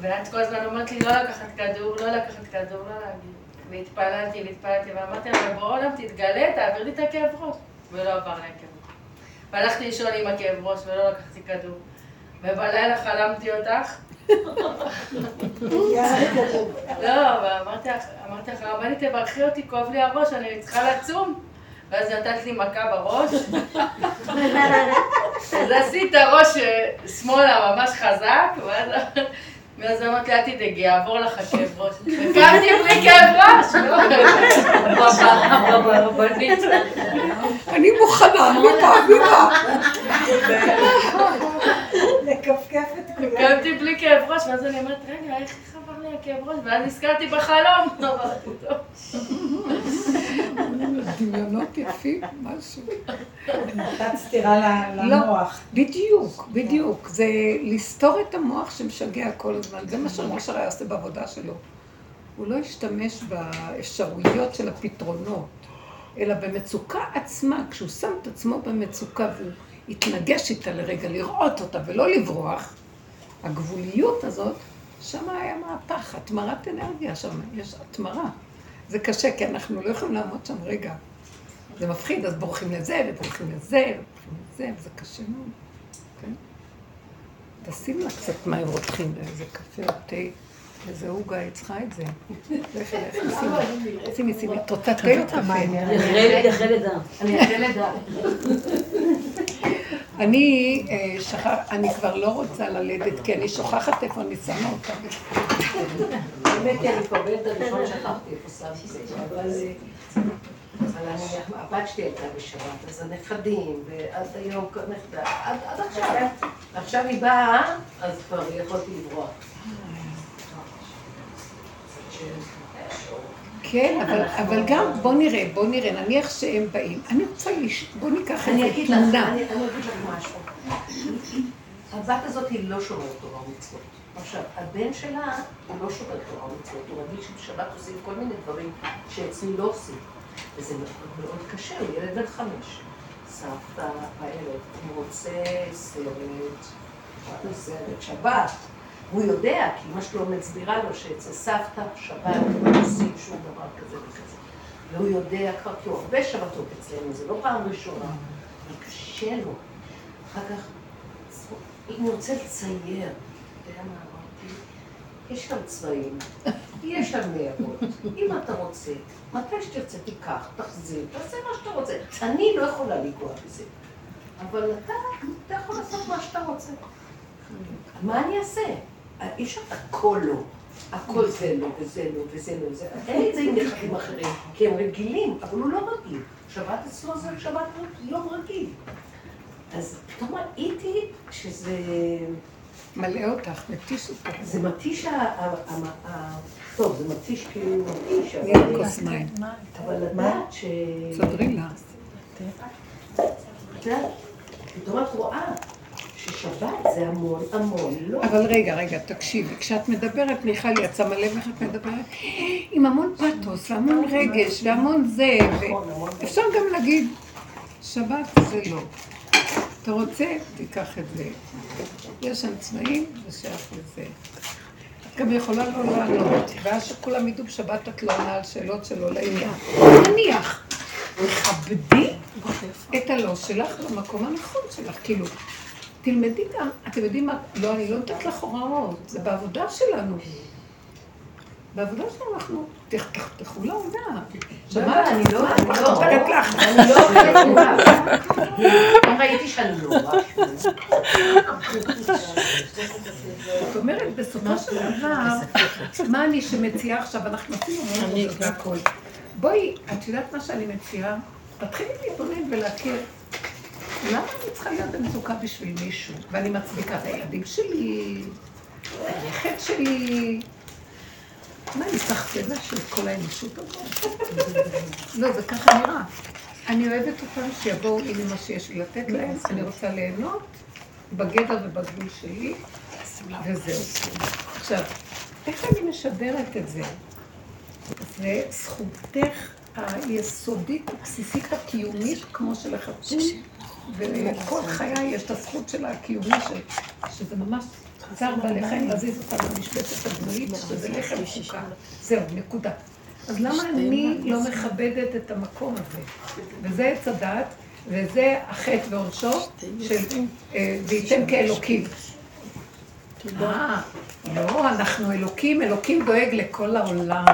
ואת כל הזמן אומרת לי לא לקחת כדור, לא לקחת כדור, לא להגיד. והתפללתי והתפללתי, ואמרתי לה, בורא עולם תתגלה, תעביר לי את הכאב ראש. ולא עבר לי הכאב ראש. והלכתי לישון עם הכאב ראש ולא לקחתי כדור. ובלילה חלמתי אותך. לא, ואמרתי לך, אמרתי לך, רבנית, תברכי אותי, כואב לי הראש, אני צריכה לצום. ואז נתת לי מכה בראש. אז עשית את הראש אה, שמאלה ממש חזק, ואז... ואז אמרתי, אל תדאגי, יעבור לך הכאב ראש. וקמתי בלי כאב ראש, אני מוכנה, אני מאמינה. לכפכף את. קמתי בלי כאב ראש, ואז אני אומרת, רגע, איך חבר לי הכאב ראש? ואז נזכרתי בחלום. אמרתי, טוב. דמיונות יפים, משהו. נתת סטירה ל- לא, למוח. בדיוק, בדיוק. זה לסתור את המוח שמשגע כל הזמן. זה מה שמשה היה עושה בעבודה שלו. הוא לא השתמש באפשרויות של הפתרונות, אלא במצוקה עצמה. כשהוא שם את עצמו במצוקה והוא התנגש איתה לרגע, לראות אותה ולא לברוח, הגבוליות הזאת, שם היה מהפך, התמרת אנרגיה שם, יש התמרה. זה קשה, כי אנחנו לא יכולים לעמוד שם רגע. זה מפחיד, אז בורחים לזה, ובורחים לזה, ובורחים לזה, וזה קשה מאוד, כן? תשים לה קצת מים רותחים, איזה קפה או תה, איזה עוגה, היא צריכה את זה. לכי, לכי, שימי, שימי, שימי, את רוצה תה או קפה? אחרי אחרי לידה. אני אחרי לידה. אני אה, שכח, אני כבר לא רוצה ללדת, כי אני שוכחת איפה אני שמה אותה. האמת היא, אני כבר בילד הראשון שכחתי איפה שמתי את זה, אבל... אה, אבל אני, הבת שלי הייתה בשבת, אז הנכדים, ועד היום, נכדה, עד עכשיו. עכשיו היא באה, אז כבר יכולתי לברוח. כן, אבל, אבל גם, בוא נראה, בוא נראה, נניח שהם באים. אני רוצה לש... בוא ניקח אני איזה אגיד לך, תמונה. אני אגיד לך משהו. הבת הזאת היא לא שומרת תורה ומצוות. עכשיו, הבן שלה הוא לא שומר תורה ומצוות, הוא רגיל שבשבת עושים כל מיני דברים שאצלי לא עושים. וזה מאוד מאוד קשה, הוא ילד בן חמש. סבתא, הילד, הוא רוצה סרט, סרט, שבת. הוא יודע, כי אמא שלו מסבירה לו שאצל סבתא שבת לא עושים שום דבר כזה וכזה. והוא יודע כבר, כי הוא הרבה שבתות אצלנו, זה לא פעם ראשונה. אבל קשה לו. אחר כך, אם הוא רוצה לצייר, אתה יודע מה אמרתי? יש כאן צבעים, יש כאן ניירות. אם אתה רוצה, מתי שתרצה תיקח, תחזיר, תעשה מה שאתה רוצה. אני לא יכולה לנגוע בזה. אבל אתה, אתה יכול לעשות מה שאתה רוצה. מה אני אעשה? אי אפשר הכל לא. הכל זה לא, וזה לא, וזה לא, וזה לא. אין את זה עם נכדים אחרים, כי הם רגילים, אבל הוא לא רגיל. שבת אצלו זה שבת יום רגיל. אז פתאום ראיתי שזה... מלא אותך, מתיש אותך. זה מתיש ה... טוב, זה מתיש כאילו מתיש. אבל לדעת ש... סדרי לה. את יודעת, פתאום את רואה ששבת זה המון המון, לא... אבל רגע, רגע, תקשיבי, כשאת מדברת, מיכל יצא מלא איך את מדברת, עם המון פתוס, והמון רגש, והמון זה, ואפשר גם להגיד, שבת זה לא. אתה רוצה, תיקח את זה. יש שם צבעים, זה שייך לזה. את גם יכולה לא לענות, ואז שכולם ידעו בשבת את לא עונה על שאלות שלא לעניין. נניח, תכבדי את הלא שלך במקום הנכון שלך, כאילו, תלמדי גם, אתם יודעים מה, לא, אני לא נותנת לך הוראות, זה בעבודה שלנו. בעבודה שלנו אנחנו, תח- תחתכו לעונה. שמעת? אני לא, אני לא. אני לא. לא ראיתי שאני לא זאת אומרת, בסופו של דבר, מה אני שמציעה עכשיו, אנחנו עשינו המון עבודה והכל. בואי, את יודעת מה שאני מציעה? תתחילי להתבונן ולהכיר. למה אני צריכה להיות במצוקה בשביל מישהו? ואני מצדיקה את הילדים שלי, הנכד שלי. מה, אני סחטנה של כל האנושות הזאת? לא, זה ככה נראה. אני אוהבת אותם שיבואו, הנה מה שיש לי לתת להם, אני רוצה ליהנות בגדר ובגבול שלי, וזהו. עכשיו, איך אני משדרת את זה? זה זכותך היסודית, הבסיסית, הקיומית, כמו של החתול, ולכל חיי יש את הזכות שלה הקיומית, של- שזה ממש צער בעלי חיים להזיז אותם למשבצת הגבולית, שזה לחם חוקה. זהו, נקודה. אז למה אני לא מכבדת את המקום הזה? וזה עץ הדת, וזה החטא ועונשו של אה, וייתם כאלוקים. אה, לא, אנחנו אלוקים, אלוקים דואג לכל העולם.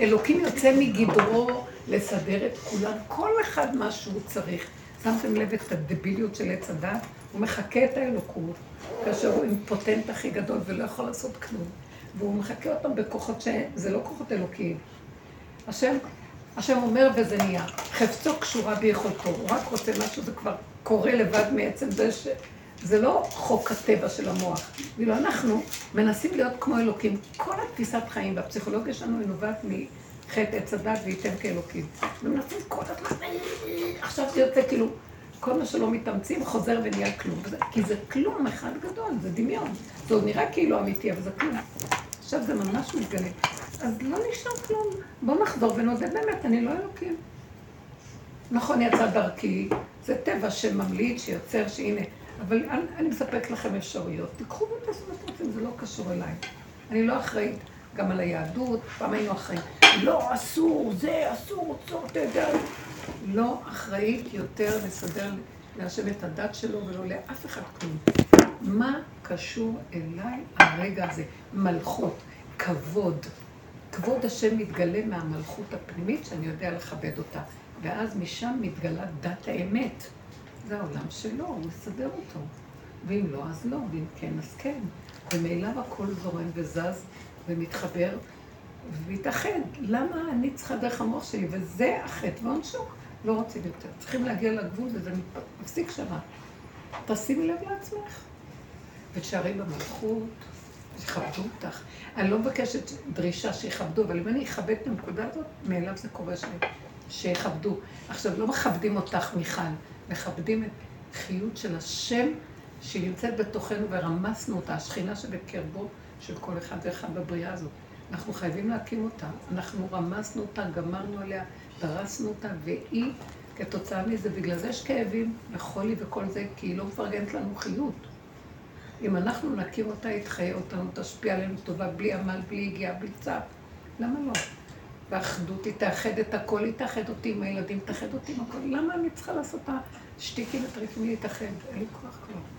אלוקים יוצא מגדרו לסדר את כולם, כל אחד מה שהוא צריך. שמתם לב את הדביליות של עץ הדת? הוא מחקה את האלוקות, כאשר הוא אימפוטנט הכי גדול ולא יכול לעשות כלום. והוא מחקה אותם בכוחות שזה לא כוחות אלוקיים. השם, השם אומר וזה נהיה. חפצו קשורה ביכולתו, הוא רק רוצה משהו, זה כבר קורה לבד מעצם זה ש... זה לא חוק הטבע של המוח. ואילו אנחנו מנסים להיות כמו אלוקים. כל התפיסת חיים והפסיכולוגיה שלנו היא נובעת מחטא עץ הדת וייתן כאלוקים. ומנסים כל הזמן, עכשיו זה יוצא כאילו, כל מה שלא מתאמצים חוזר ונהיה כלום. כי זה כלום אחד גדול, זה דמיון. זה עוד נראה כאילו אמיתי, אבל זה כלום. עכשיו זה ממש מתגלה. אז לא נשאר כלום. בואו נחזור ונודה באמת, אני לא אלוקים. נכון, יצא דרכי, זה טבע שממליץ, שיוצר, שהנה. אבל אני, אני מספק לכם אפשרויות. תיקחו ותעשו מה שאתם רוצים, זה לא קשור אליי. אני לא אחראית גם על היהדות, פעם היינו אחראים. לא, אסור, זה, אסור, אסור, אתה יודע. לא אחראית יותר לסדר להשם את הדת שלו ולא לאף אחד כלום. מה קשור אליי הרגע הזה? מלכות, כבוד. כבוד השם מתגלה מהמלכות הפנימית שאני יודע לכבד אותה. ואז משם מתגלה דת האמת. זה העולם שלו, הוא מסדר אותו. ואם לא, אז לא, ואם כן, אז כן. ומאליו הכל זורם וזז ומתחבר ומתאחד. למה אני צריכה דרך המוח שלי? וזה החטא ועונשו. לא רוצים יותר. צריכים להגיע לגבול וזה מפסיק שמה. תשימי לב לעצמך. ותשארי במלכות, שיכבדו אותך. אני לא מבקשת דרישה שיכבדו, אבל אם אני אכבד את הנקודה הזאת, מאליו זה קורה ש... שיכבדו. עכשיו, לא מכבדים אותך, מיכל. מכבדים את חיות של השם שהיא נמצאת בתוכנו ורמסנו אותה, השכינה שבקרבו של כל אחד ואחד בבריאה הזאת. אנחנו חייבים להקים אותה. אנחנו רמסנו אותה, גמרנו עליה, דרסנו אותה, והיא, כתוצאה מזה, בגלל זה יש כאבים וחולי וכל זה, כי היא לא מפרגנת לנו חיות. אם אנחנו נקים אותה, היא תחיה אותנו, תשפיע עלינו טובה, בלי עמל, בלי הגיעה, בלי צער. למה לא? והאחדות היא תאחד את הכל, היא תאחד אותי עם הילדים, תאחד אותי עם הכל. למה אני צריכה לעשות את השטיקים וטריקים להתאחד? אין לי כוח כבר.